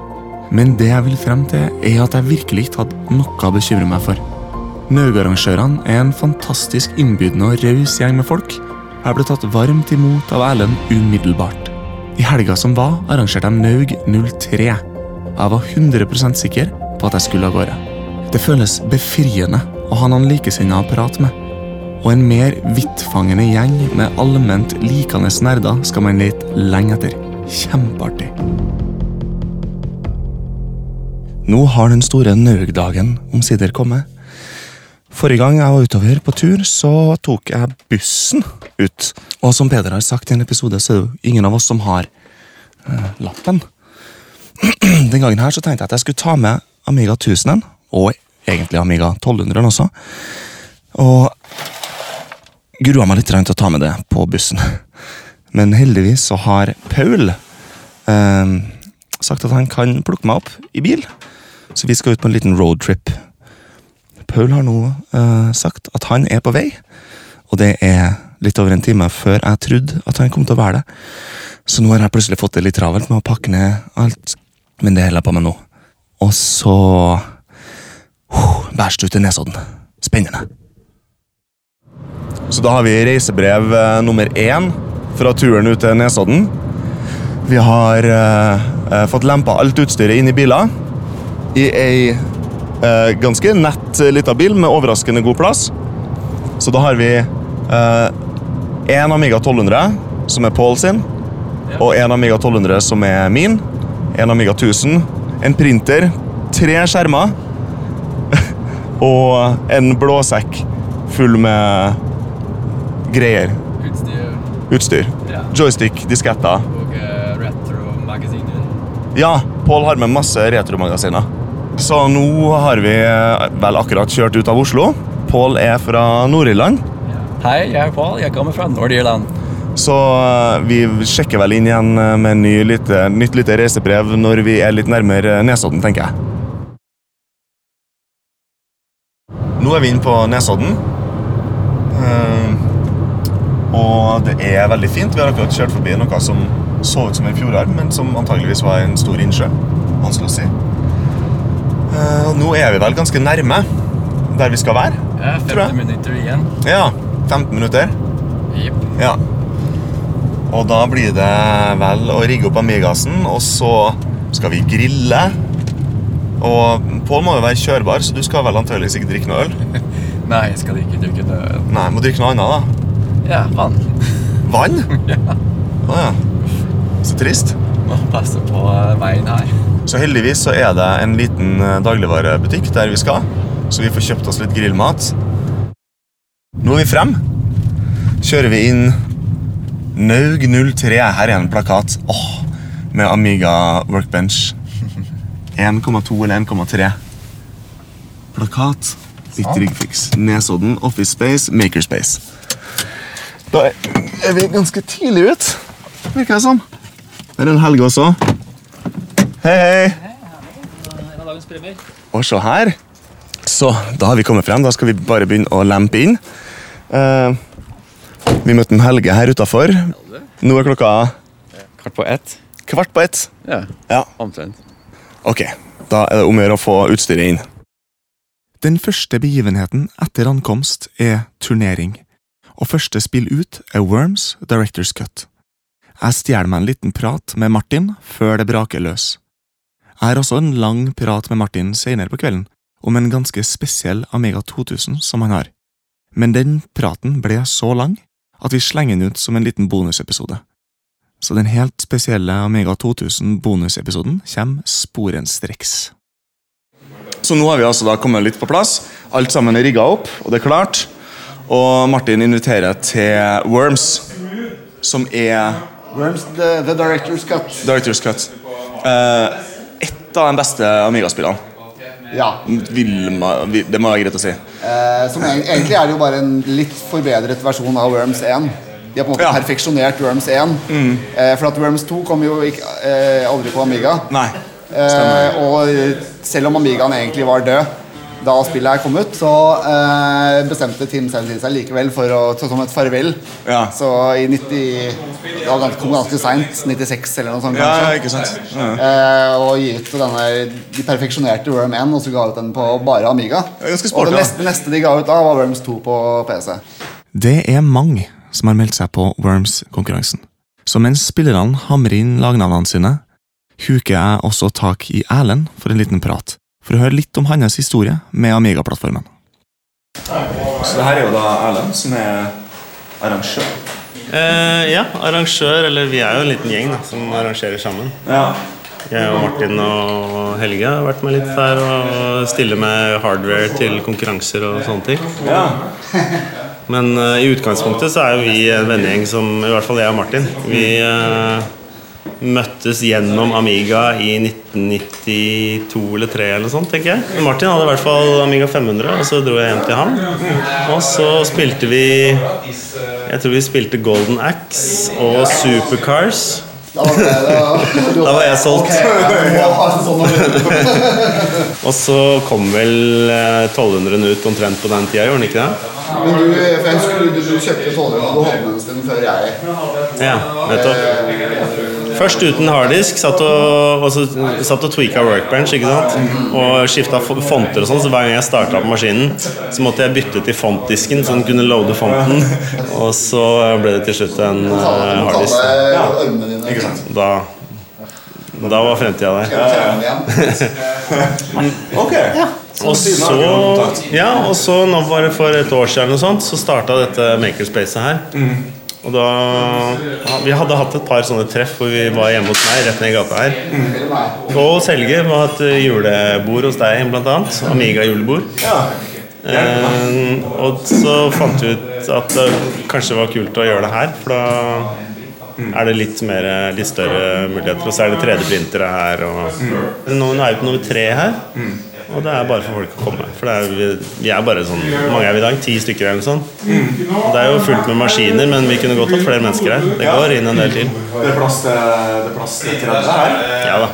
Men det jeg vil frem til, er at jeg virkelig ikke hadde noe å bekymre meg for. Naugarrangørene er en fantastisk innbydende og raus gjeng med folk. Jeg ble tatt varmt imot av Erlend umiddelbart. I helga som var, arrangerte de Naug 03. Jeg var 100% sikker på at jeg skulle av gårde. Det føles befriende å ha noen likesinnede å prate med. Og en mer vidtfangende gjeng med allment likende nerder skal man lete lenge etter. Kjempeartig. Nå har den store Naug-dagen omsider kommet. Forrige gang jeg var utover på tur, så tok jeg bussen ut. Og som Peder har sagt i en episode, så er det jo ingen av oss som har eh, lappen. Den gangen her så tenkte jeg at jeg skulle ta med Amiga 1000, og egentlig Amiga 1200 også. Og grua meg litt til å ta med det på bussen. Men heldigvis så har Paul eh, sagt at han kan plukke meg opp i bil. Så vi skal ut på en liten roadtrip. Paul har nå uh, sagt at han er på vei, og det er litt over en time før jeg trodde at han kom til å være det. Så nå har jeg plutselig fått det litt travelt med å pakke ned alt. Men det holder jeg på med nå. Og så uh, Bærst ut til Nesodden. Spennende. Så da har vi reisebrev eh, nummer én fra turen ut til Nesodden. Vi har eh, fått lempa alt utstyret inn i biler. I ei eh, ganske nett eh, lita bil med overraskende god plass. Så da har vi én Amiga 1200, som er Paul sin, og en Amiga 1200 som er min. En Amiga 1000, en printer, tre skjermer og en blåsekk full med greier. Utstyr Utstyr. Ja. Joystick, disketter. og uh, retro-magasiner. Ja, Pål har med masse retromagasiner. Så nå har vi eh, vel akkurat kjørt ut av Oslo. Pål er fra Nord-Irland, Hei, jeg er Paul. Jeg kommer fra Nord-Irland. så eh, vi sjekker vel inn igjen eh, med ny lite, nytt lite reisebrev når vi er litt nærmere Nesodden, tenker jeg. Nå er vi inne på Nesodden. Og det er veldig fint. Vi har akkurat kjørt forbi noe som så ut som en fjordarm, men som antageligvis var en stor innsjø. Vanskelig å si. Og nå er vi vel ganske nærme der vi skal være. Ja, Tror jeg. 50 minutter igjen. Ja, 15 minutter. Yep. Ja. Og da blir det vel å rigge opp Amigasen, og så skal vi grille. Og Pål må jo være kjørbar, så du skal vel antakeligvis ikke drikke noe øl? Nei, jeg skal ikke drikke noe øl. Nei, må drikke noe annet, da. Ja, vann. Vann? ja. Å ja. Så trist. Må passe på veien her. Så heldigvis så er det en liten eh, dagligvarebutikk der vi skal, så vi får kjøpt oss litt grillmat. Nå er vi frem. Kjører vi inn Naug 03. Her er en plakat Åh, med Amiga Workbench. 1,2 eller 1,3. Plakat. Litt ryggfiks. Nesodden, Office Space, Makerspace. Da er vi ganske tidlig ut, virker det som. Det er en Helge også. Hei, hei. En av dagens premier. Og se her. Så, da har vi kommet frem. Da skal vi bare begynne å lempe inn. Uh, vi møtte en Helge her utafor. Nå er klokka Kvart på ett. kvart på ett. Ja, Ja, omtrent. ok. Da er det om å gjøre å få utstyret inn. Den første begivenheten etter ankomst er turnering. Og første spill ut er Worms Directors Cut. Jeg stjeler meg en liten prat med Martin før det braker løs. Jeg har også en lang prat med Martin senere på kvelden om en ganske spesiell Amega 2000 som han har. Men den praten ble så lang at vi slenger den ut som en liten bonusepisode. Så den helt spesielle Amega 2000 bonusepisoden kommer sporenstreks. Så nå har vi altså da kommet litt på plass. Alt sammen er rigga opp, og det er klart. Og Martin inviterer til Worms, som er Worms, the, the Director's Cut. Directors Cut. Eh, et av den beste Amiga-spillene. Ja. Vil Det må være greit å si. Eh, som egentlig er det jo bare en litt forbedret versjon av Worms 1. De har på en måte Ja. perfeksjonert Worms 1. Eh, for at Worms 2 kom jo ikke, eh, aldri på Amiga. Nei. Eh, og selv om Amigaen egentlig var død da spillet her kom ut, så eh, bestemte Tim Sandin seg likevel for å, så som et farvel. Ja. Så i 90 Det var ganske, kom ganske seint. 96 eller noe sånt. Ja, kanskje. ja, ikke sant? Ja. Eh, og gi ut denne De perfeksjonerte Worm 1 og så ga ut den på bare Amiga. Sport, og det neste, neste de ga ut da, var Worms 2 på PC. Det er mange som har meldt seg på Worms-konkurransen. Så mens spillerne hamrer inn lagnavnene sine, huker jeg også tak i Erlend for en liten prat, for å høre litt om hans historie med Amiga-plattformen. Så det her er jo da Erlend, som er arrangør. Eh, ja, arrangør, eller vi er jo en liten gjeng da, som arrangerer sammen. Ja. Jeg og Martin og Helge har vært med litt der og stiller med hardware til konkurranser og sånne ting. Men uh, i utgangspunktet så er jo vi en vennegjeng som I hvert fall jeg og Martin. Vi eh, møttes gjennom Amiga i 1992 eller 3 eller sånt, tenker jeg. Martin hadde i hvert fall Amiga 500, og så dro jeg hjem til han. Og så spilte vi Jeg tror vi spilte Golden Axe og Supercars. Da var, da, Da var jeg solgt. Sånn. Og så kom vel 1200-en ut omtrent på den tida, gjorde den ikke det? Men du, for jeg husker du, du kjøpte 1200 på du holdt med en stund før jeg. Ja, nettopp. Først uten harddisk. Satt og, og så, satt og tweaka workbench ikke sant? og skifta fonter og sånn. Så hver gang jeg starta på maskinen, så måtte jeg bytte til fontdisken, så den kunne loade fonten. Og så ble det til slutt en uh, harddisk. Ja, Ikke sant? Da, da var fremtida der. Ok. Og så, ja, og så nå var det for et år siden eller noe sånt, så starta dette makerspacet her. Og da Vi hadde hatt et par sånne treff hvor vi var hjemme hos meg rett ned i gata her. Og Selge var et har hatt julebord hos deg, blant annet. Amiga-julebord. Eh, og så fant vi ut at det kanskje var kult å gjøre det her, for da er det litt, mer, litt større muligheter. Og så er det 3D-printere her. Og nå nå er vi på nummer tre her. Og det er bare for folk å komme. For det er, vi, er bare sånn mange er vi i dag? Ti stykker eller noe sånt? Og det er jo fullt med maskiner, men vi kunne godt hatt flere mennesker her. Det går inn en del til. Det er plass til, det er plass til 30 her. Ja da.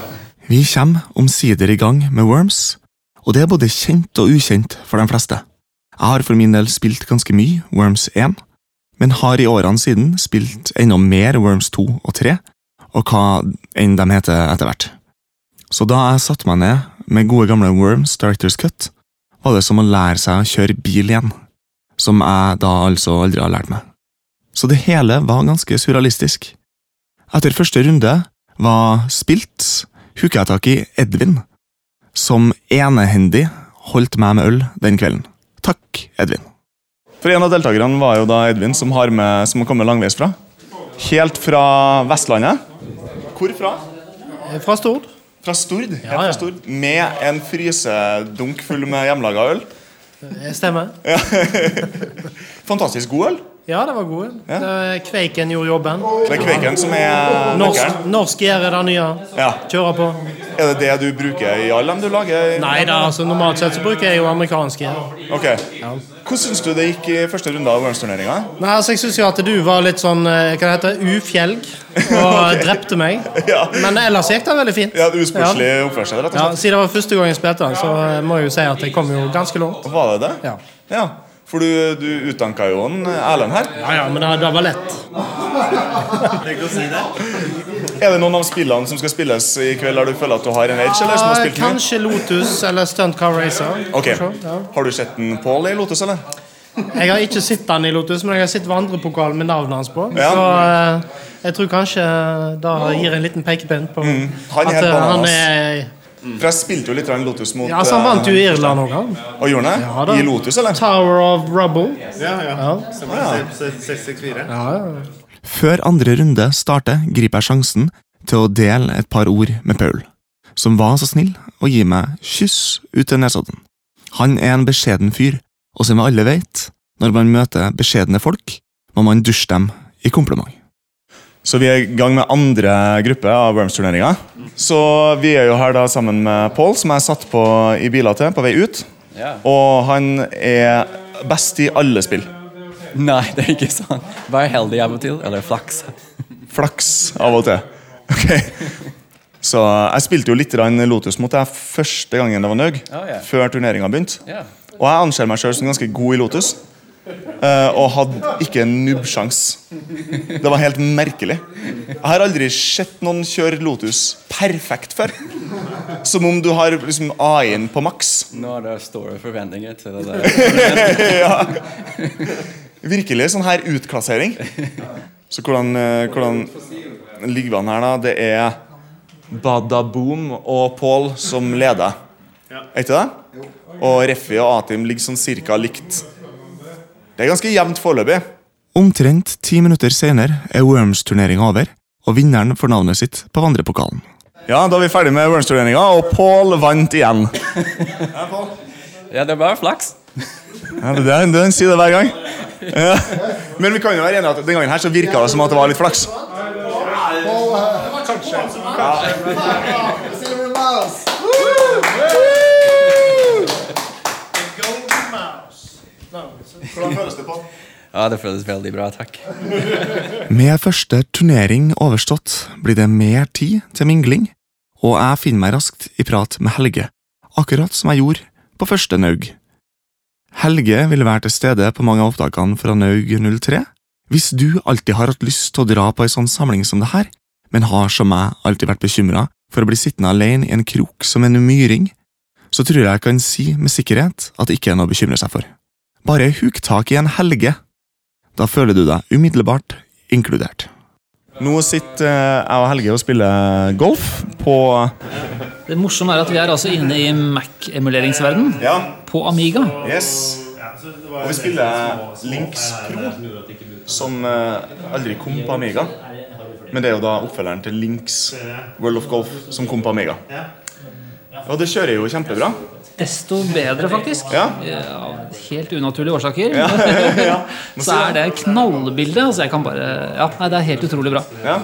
Vi kommer omsider i gang med Worms, og det er både kjent og ukjent for de fleste. Jeg har for min del spilt ganske mye Worms 1, men har i årene siden spilt enda mer Worms 2 og 3, og hva enn de heter etter hvert. Så da jeg satte meg ned med gode gamle Worms Directors Cut, var det som å lære seg å kjøre bil igjen, som jeg da altså aldri har lært meg. Så det hele var ganske surrealistisk. Etter første runde var spilt, hooka jeg tak i Edvin, som enehendig holdt meg med øl den kvelden. Takk, Edvin. For en av deltakerne var jo da Edvin, som har, med, som har kommet langveis fra. Helt fra Vestlandet. Hvor fra? Fra Stord. Fra Stord. Ja, ja. fra Stord. Med en frysedunk full med hjemmelaga øl. Det Stemmer. Fantastisk god øl. Ja, det var gode. Er Kveiken gjorde jobben. Det er Kveiken som er Norsk, norsk gjør det nye. Ja. Kjører på. Er det det du bruker i alle dem du lager? Nei da, altså normalt sett så bruker jeg jo amerikansk Ok. Ok. Hvordan syns du det gikk i første runde av Worms-turneringa? Nei, altså jeg syns jo at du var litt sånn eh, hva det heter, ufjelg og drepte meg. Ja. Men ellers gikk det veldig fint. Ja, Usportslig oppførsel, rett og slett. Ja. Siden det var første gang jeg spilte den, så eh, må jeg jo si at jeg kom jo ganske langt. Var det det? Ja, Ja, For du, du utdanka jo en Erlend her. ja, ja men det, det var lett. Er det noen av spillene som skal spilles i kveld der du føler at du har en edge? eller som har spilt? Kanskje Lotus eller Stunt Car Racer. Ok, Får Ja. Har du sett en Paul i Lotus, eller? Jeg har ikke sett han i Lotus, men jeg har sett vandrepokalen med navnet hans på. Ja. Så eh, jeg tror kanskje da gir en liten pekepinn på Mm. Han at eh, han er For jeg spilte jo litt grann Lotus mot Ja, så Han vant jo i Irland òg, han. eh, Og gjorde han Ja, det? I Lotus, eller? Tower of Rubble. Ja, ja. Ja. Ja. Ja, ja. Før andre runde starter, griper jeg sjansen til å dele et par ord med Paul, som var så snill å gi meg kyss ut til Nesodden. Han er en beskjeden fyr, og som vi alle vet, når man møter beskjedne folk, må man dusje dem i kompliment. Så vi er i gang med andre gruppe av Worms-turneringa. Så vi er jo her da sammen med Paul, som jeg satt på i biler til på vei ut. Ja. Og han er best i alle spill. Nei, det er ikke sånn. Vær heldig av og til, eller flaks. Flaks av og til. Ok. Så jeg spilte jo litt Lotus mot deg første gangen det var nøg. Oh, yeah. Før turneringa begynte. Yeah. Og jeg anser meg sjøl som ganske god i Lotus. Eh, og hadde ikke en nubbsjans. Det var helt merkelig. Jeg har aldri sett noen kjøre Lotus perfekt før. Som om du har liksom AI-en på maks. Nå er det store forventninger til det der. Virkelig sånn her utklassering. Så hvordan, eh, hvordan ligger vi an her, da? Det er Badaboom og Paul som leder. Er ikke det? Og Reffi og Atim ligger sånn cirka likt. Det er ganske jevnt foreløpig. Omtrent ti minutter senere er Worms-turneringa over, og vinneren får navnet sitt på vandrepokalen. Ja, da er vi ferdig med Worms-turneringa, og Pål vant igjen. Ja, det er bare flaks. Ja, det er, Den sier det hver gang. Ja. Men vi kan jo være enige at den gangen her så virka det som at det var litt flaks. Silver Hvordan føles det på? Ja, det føles veldig bra, takk. Med første turnering overstått blir det mer tid til mingling, og jeg finner meg raskt i prat med Helge, akkurat som jeg gjorde på første Naug. Helge ville være til stede på mange av opptakene fra Naug 03. Hvis du alltid har hatt lyst til å dra på ei sånn samling som det her, men har som meg alltid vært bekymra for å bli sittende alene i en krok som en myring, så tror jeg jeg kan si med sikkerhet at det ikke er noe å bekymre seg for. Bare huk tak i en Helge. Da føler du deg umiddelbart inkludert. Nå sitter eh, jeg og Helge og spiller golf på Det morsomme er at vi er altså inne i Mac-emuleringsverden Ja, på Amiga. yes. Og vi spiller Links Pro, som eh, aldri kom på Amiga. Men det er jo da oppfølgeren til Links World of Golf, som kom på Amiga. Og det kjører jo kjempebra. Desto bedre, faktisk. Ja. Av helt unaturlige årsaker. Ja. Så er det knallbildet. Altså jeg kan bare Ja, nei, det er helt utrolig bra. Ja,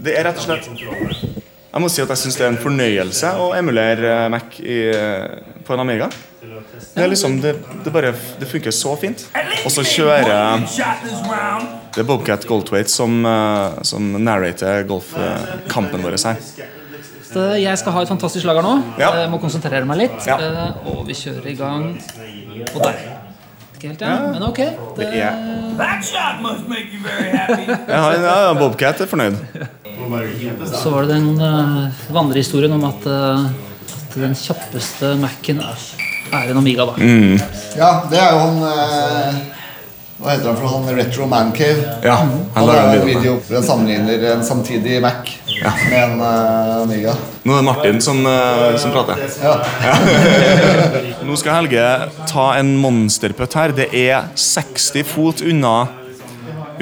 det er rett og slett Jeg må si at jeg syns det er en fornøyelse å emulere eh, Mac i, eh, på en Amiga. Det er liksom, det, det bare Det funker så fint. Og så kjører Det er Bobcat Goldthwaite som, eh, som narrater golfkampen vår her. Så jeg skal ha et fantastisk slag her nå. Ja. Jeg må konsentrere meg litt. Ja. Eh, Og vi kjører i gang. Og der. Ikke helt, ja. Men ok. Det Yeah. ja, ja, Bobcat er fornøyd. så var det den uh, vandrehistorien om at, uh, at den kjappeste Mac-en er en Amiga, da. Mm. Ja, det er jo han eh, Hva heter han for noe? Han Retro Mancave. Ja, Han han lager en video. Den hvor han sammenligner en samtidig Mac med en uh, Amiga. Nå er det Martin som, uh, som prater. Ja. Nå skal Helge ta en monsterputt her. Det er 60 fot unna,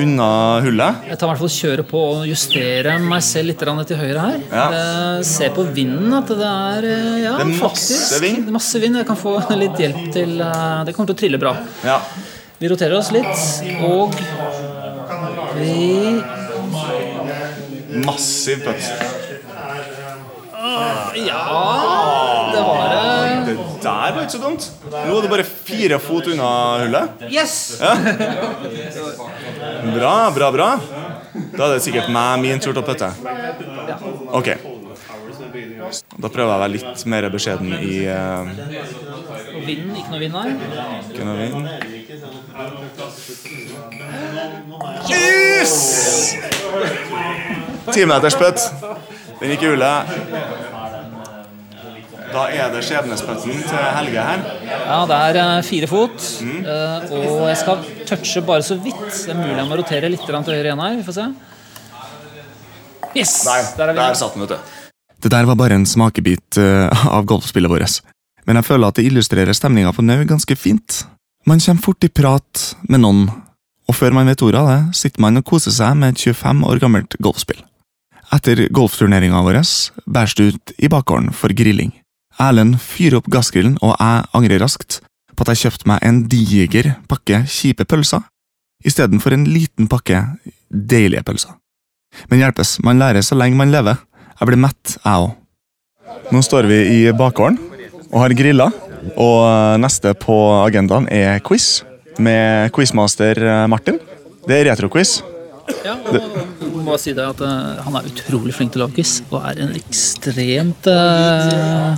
unna hullet. Jeg tar i hvert fall kjøre på og justere meg selv litt til høyre her. Ja. Eh, se på vinden at det er eh, ja, Det er masse faktisk, vind. det er Masse vind. Jeg kan få litt hjelp til eh, Det kommer til å trille bra. Ja. Vi roterer oss litt, og vi Massiv putt. Ja Det var det. Det der var ikke så dumt. Nå er det bare fire fot unna hullet. Yes! Bra, bra, bra. Da er det sikkert meg min tur til å putte. Ok. Da prøver jeg å være litt mer beskjeden i uh, Og vinden, ikke noe vind her. ikke noe vind. Yes! Timetersputt. Den gikk i hullet. Da er det skjebnesputten til Helge her. Ja, det er eh, fire fot. Mm. og jeg skal touche bare så vidt. Det er mulig jeg må rotere litt til høyre igjen her. Vi får se. Yes! Der, Der er vi. der satt den, vet du. Det der var bare en smakebit eh, av golfspillet vårt. Men jeg føler at det illustrerer stemninga på Nau ganske fint. Man kommer fort i prat med noen, og før man vet ordet av det, sitter man og koser seg med et 25 år gammelt golfspill. Etter golfturneringa vår bæres det ut i bakgården for grilling. Erlend fyrer opp gassgrillen, og jeg angrer raskt på at jeg kjøpte meg en diger pakke kjipe pølser istedenfor en liten pakke deilige pølser. Men hjelpes, man lærer så lenge man lever. Jeg blir mett, jeg òg. Nå står vi i bakgården og har grilla, og neste på agendaen er quiz med quizmaster eh, Martin. Det er retroquiz. Ja, og bare si det at uh, Han er utrolig flink til å lage quiz og er en ekstremt uh,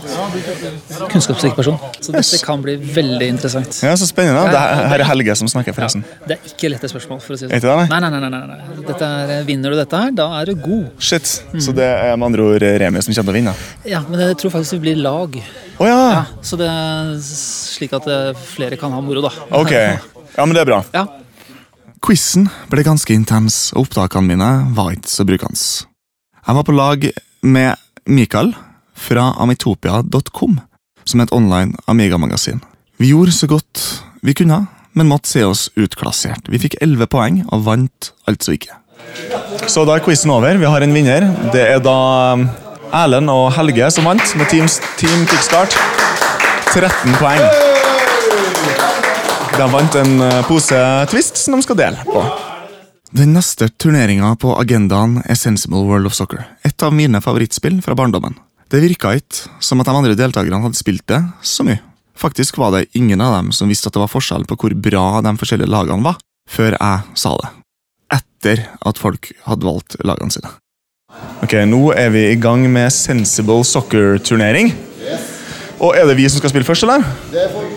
kunnskapsrik person. Så dette kan bli veldig interessant. Ja, Så spennende. Det er, her er Helge som snakker, forresten. Det er ikke lette spørsmål. for å si det sånn. Nei, nei, nei, nei, nei. Dette er, Vinner du dette her, da er du god. Shit. Så det er med andre ord Remi som kommer til å vinne. Ja, Men jeg tror faktisk vi blir lag. Å ja! Ja, så det er slik at eh, flere kan ha moro, da. Ok. Ja, men det er bra. Ja, Quizen ble ganske intens, og opptakene mine var ikke så brukende. Jeg var på lag med Mikael fra amitopia.com, som er et online Amiga-magasin. Vi gjorde så godt vi kunne, men måtte se oss utklassert. Vi fikk 11 poeng og vant altså ikke. Så da er quizen over. Vi har en vinner. Det er da um, Erlend og Helge som vant med Team, team Kickstart. 13 poeng. De vant en eh, pose Twist som de skal dele på. Den neste turneringa på agendaen er Sensible World of Soccer. Et av mine favorittspill fra barndommen. Det virka ikke som at de andre deltakerne hadde spilt det så mye. Faktisk var det ingen av dem som visste at det var forskjell på hvor bra de forskjellige lagene var, før jeg sa det. Etter at folk hadde valgt lagene sine. Ok, Nå er vi i gang med Sensible Soccer-turnering. Og er det vi som skal spille først, eller? Det får vi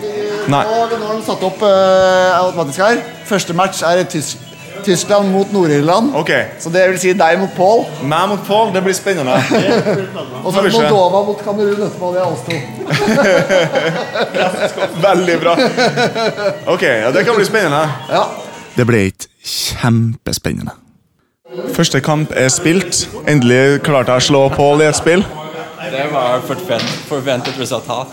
Nei. Nå, nå har de satt opp uh, automatisk her. Første match er tysk. Tyskland mot Nord-Irland. Okay. Så det vil si deg mot Paul. Meg mot Paul, det blir spennende. Og så. Moldova mot Kamerun etterpå. Det er oss to. Veldig bra. Ok, ja, det kan bli spennende. Ja. Det ble ikke kjempespennende. Første kamp er spilt. Endelig klarte jeg å slå Paul i et spill. Det var forvent, forventet resultat.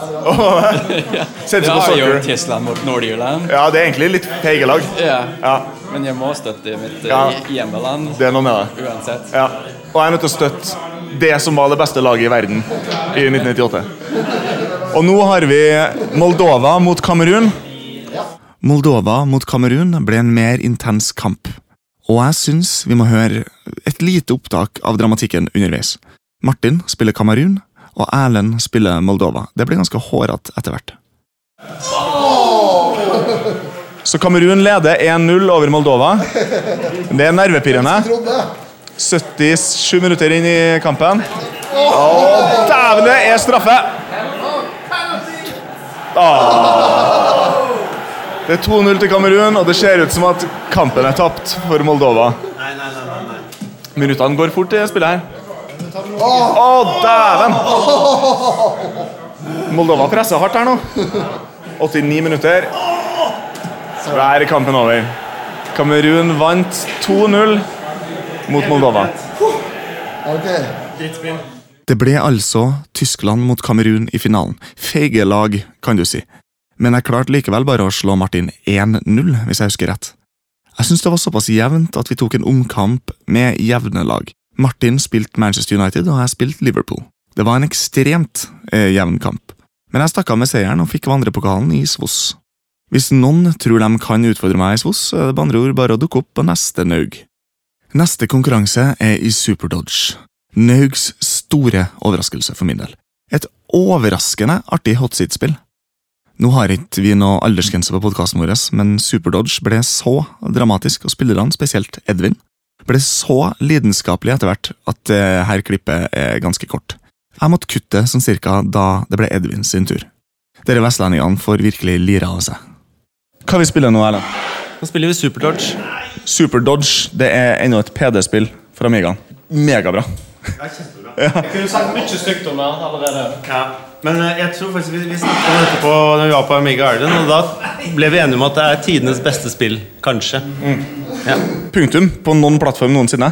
Sett Det på har jo soccer. Tyskland mot Nord-Irland. Ja, det er egentlig litt pekelag. Ja. Ja, Men jeg må støtte mitt Ja. ja. hjemmeland det er noe med det. uansett. Ja. Og jeg er nødt til å støtte det som var det beste laget i verden i 1998. Og nå har vi Moldova mot Kamerun. Moldova mot Kamerun ble en mer intens kamp. Og jeg syns vi må høre et lite opptak av dramatikken underveis. Martin spiller Kamerun, og Erlend spiller Moldova. Det blir ganske hårete etter hvert. Så Kamerun leder 1-0 over Moldova. Det er nervepirrende. 77 minutter inn i kampen. Og dæven, det er straffe! Ah. Det er 2-0 til Kamerun, og det ser ut som at kampen er tapt for Moldova. Minuttene går fort i spillet her. Å, dæven! Moldova presser hardt her nå. 89 minutter. Så er kampen over. Kamerun vant 2-0 mot Moldova. Det ble altså Tyskland mot Kamerun i finalen. Feige lag, kan du si. Men jeg klarte likevel bare å slå Martin 1-0, hvis jeg husker rett. Jeg syns det var såpass jevnt at vi tok en omkamp med jevne lag. Martin spilte Manchester United, og jeg spilte Liverpool. Det var en ekstremt eh, jevn kamp. Men jeg stakk av med seieren og fikk vandrepokalen i Svoss. Hvis noen tror de kan utfordre meg i Svoss, er det med andre ord bare å dukke opp på neste Naug. Neste konkurranse er i Superdodge. Naugs store overraskelse for min del. Et overraskende artig hotseat-spill. Nå har ikke vi noe aldersgrense på podkasten vår, men Superdodge ble så dramatisk, og spillerne, spesielt Edvin, ble så lidenskapelig etter hvert at det her klippet er ganske kort. Jeg måtte kutte sånn cirka da det ble Edvin sin tur. Dere vestlendingene får virkelig lira av seg. Hva vi spiller nå, Erlend? Nå spiller vi Super Dodge. Super Dodge det er ennå et PD-spill for Amigaen. Megabra. Jeg kunne sagt mye stygt om det allerede. Ja. Men eh, jeg tror faktisk vi, vi snakket om dette på, når vi var på Amiga Island, og da ble vi enige om at det er tidenes beste spill. Kanskje. Ja. Punktum på noen plattform noensinne?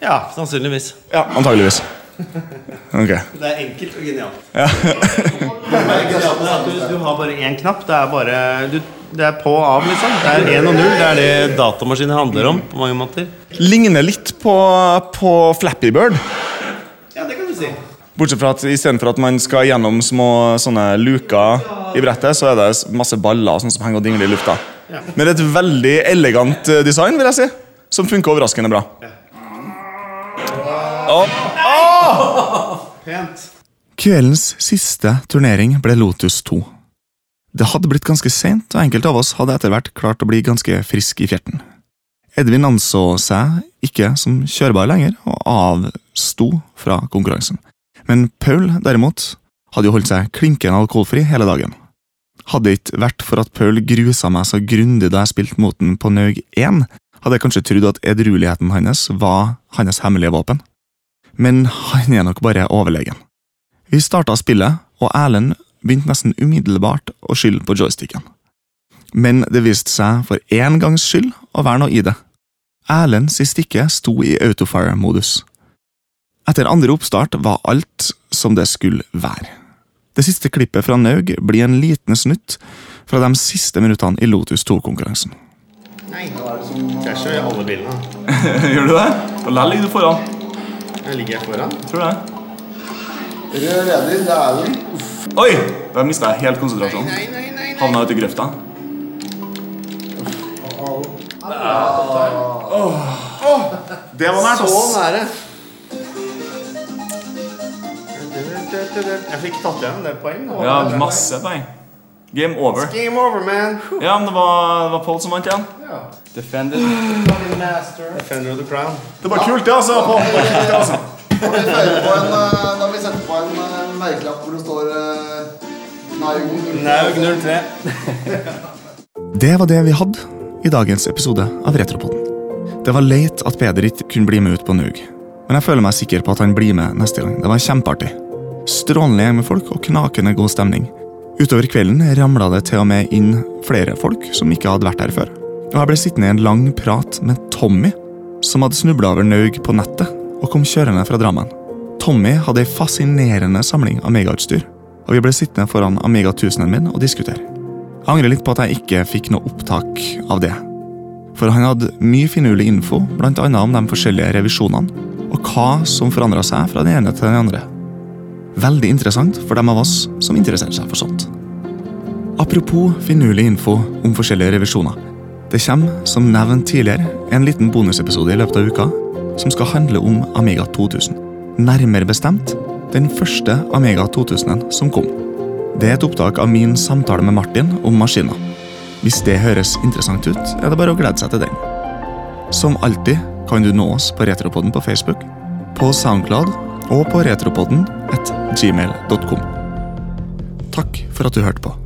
ja, sannsynligvis. Ja, antageligvis. Ok. Det er enkelt og genialt. At du, du har bare én knapp. Det er bare du, Det er på og av, liksom. Det er én og null. Det er det datamaskiner handler om på mange måter. Ligner litt på, på Flappy Bird. Ja, det kan du si. Bortsett fra at istedenfor at man skal gjennom små sånne luker i brettet, så er det masse baller sånn som henger og dingler i lufta. Men et veldig elegant eh, design, vil jeg si. Som funker overraskende bra. Pent. Kveldens siste turnering ble Lotus 2. Det hadde blitt ganske sent, og enkelte av oss hadde etter hvert klart å bli ganske frisk i fjerten. Edvin anså seg ikke som kjørbar lenger, og avsto fra konkurransen. Men Paul, derimot, hadde jo holdt seg klinkende alkoholfri hele dagen. Hadde det ikke vært for at Paul grusa meg så grundig da jeg spilte mot ham på Naug 1, hadde jeg kanskje trodd at edrueligheten hans var hans hemmelige våpen. Men han er nok bare overlegen. Vi starta spillet, og Erlend begynte nesten umiddelbart å skylde på joysticken. Men det viste seg for én gangs skyld å være noe i det. Erlends stikke sto i autofire-modus. Etter andre oppstart var alt som det skulle være. Det siste klippet fra Naug blir en liten snutt fra de siste minuttene i Lotus 2-konkurransen. Krasjer i alle bilene. Gjør du det? Og der ligger du foran. Jeg ligger foran. Tror du det? Rød leder, det er den. Oi! Da mista jeg helt konsentrasjonen. Havna ute i grøfta. Det var nært, Så nære. Jeg fikk tatt igjen en del poeng. da. Ja, masse poeng. Game over. Game over, man. Ja, men det var, det var Paul som vant igjen. Ja. Defender of the crown. Det var kult, det, altså. Paul. Det var kult, det, altså. Da vi sette på en, eh, da vi setter på en eh, merkelapp hvor det står eh, Naug. Naug 03. Det var det vi hadde i dagens episode av Retropoden. Det var leit at Peder ikke kunne bli med ut på Nug, men jeg føler meg sikker på at han blir med neste gang. Det var kjempeartig. Strålende gjeng med folk og knakende god stemning. Utover kvelden ramla det til og med inn flere folk som ikke hadde vært her før. Og jeg ble sittende i en lang prat med Tommy, som hadde snubla over Naug på nettet og kom kjørende fra Drammen. Tommy hadde ei fascinerende samling Amiga-utstyr, og vi ble sittende foran Amiga 1000-en min og diskutere. Jeg angrer litt på at jeg ikke fikk noe opptak av det. For han hadde mye finurlig info, annet om de forskjellige revisjonene, og hva som forandra seg fra den ene til den andre. Veldig interessant for dem av oss som interesserer seg for sånt. Apropos finurlig info om forskjellige revisjoner. Det kommer, som nevnt tidligere, en liten bonusepisode i løpet av uka som skal handle om Amiga 2000. Nærmere bestemt den første Amiga 2000-en som kom. Det er et opptak av min samtale med Martin om maskiner. Hvis det høres interessant ut, er det bare å glede seg til den. Som alltid kan du nå oss på Retropodden på Facebook, på Soundcloud og på retropodden at gmail.com. Takk for at du hørte på.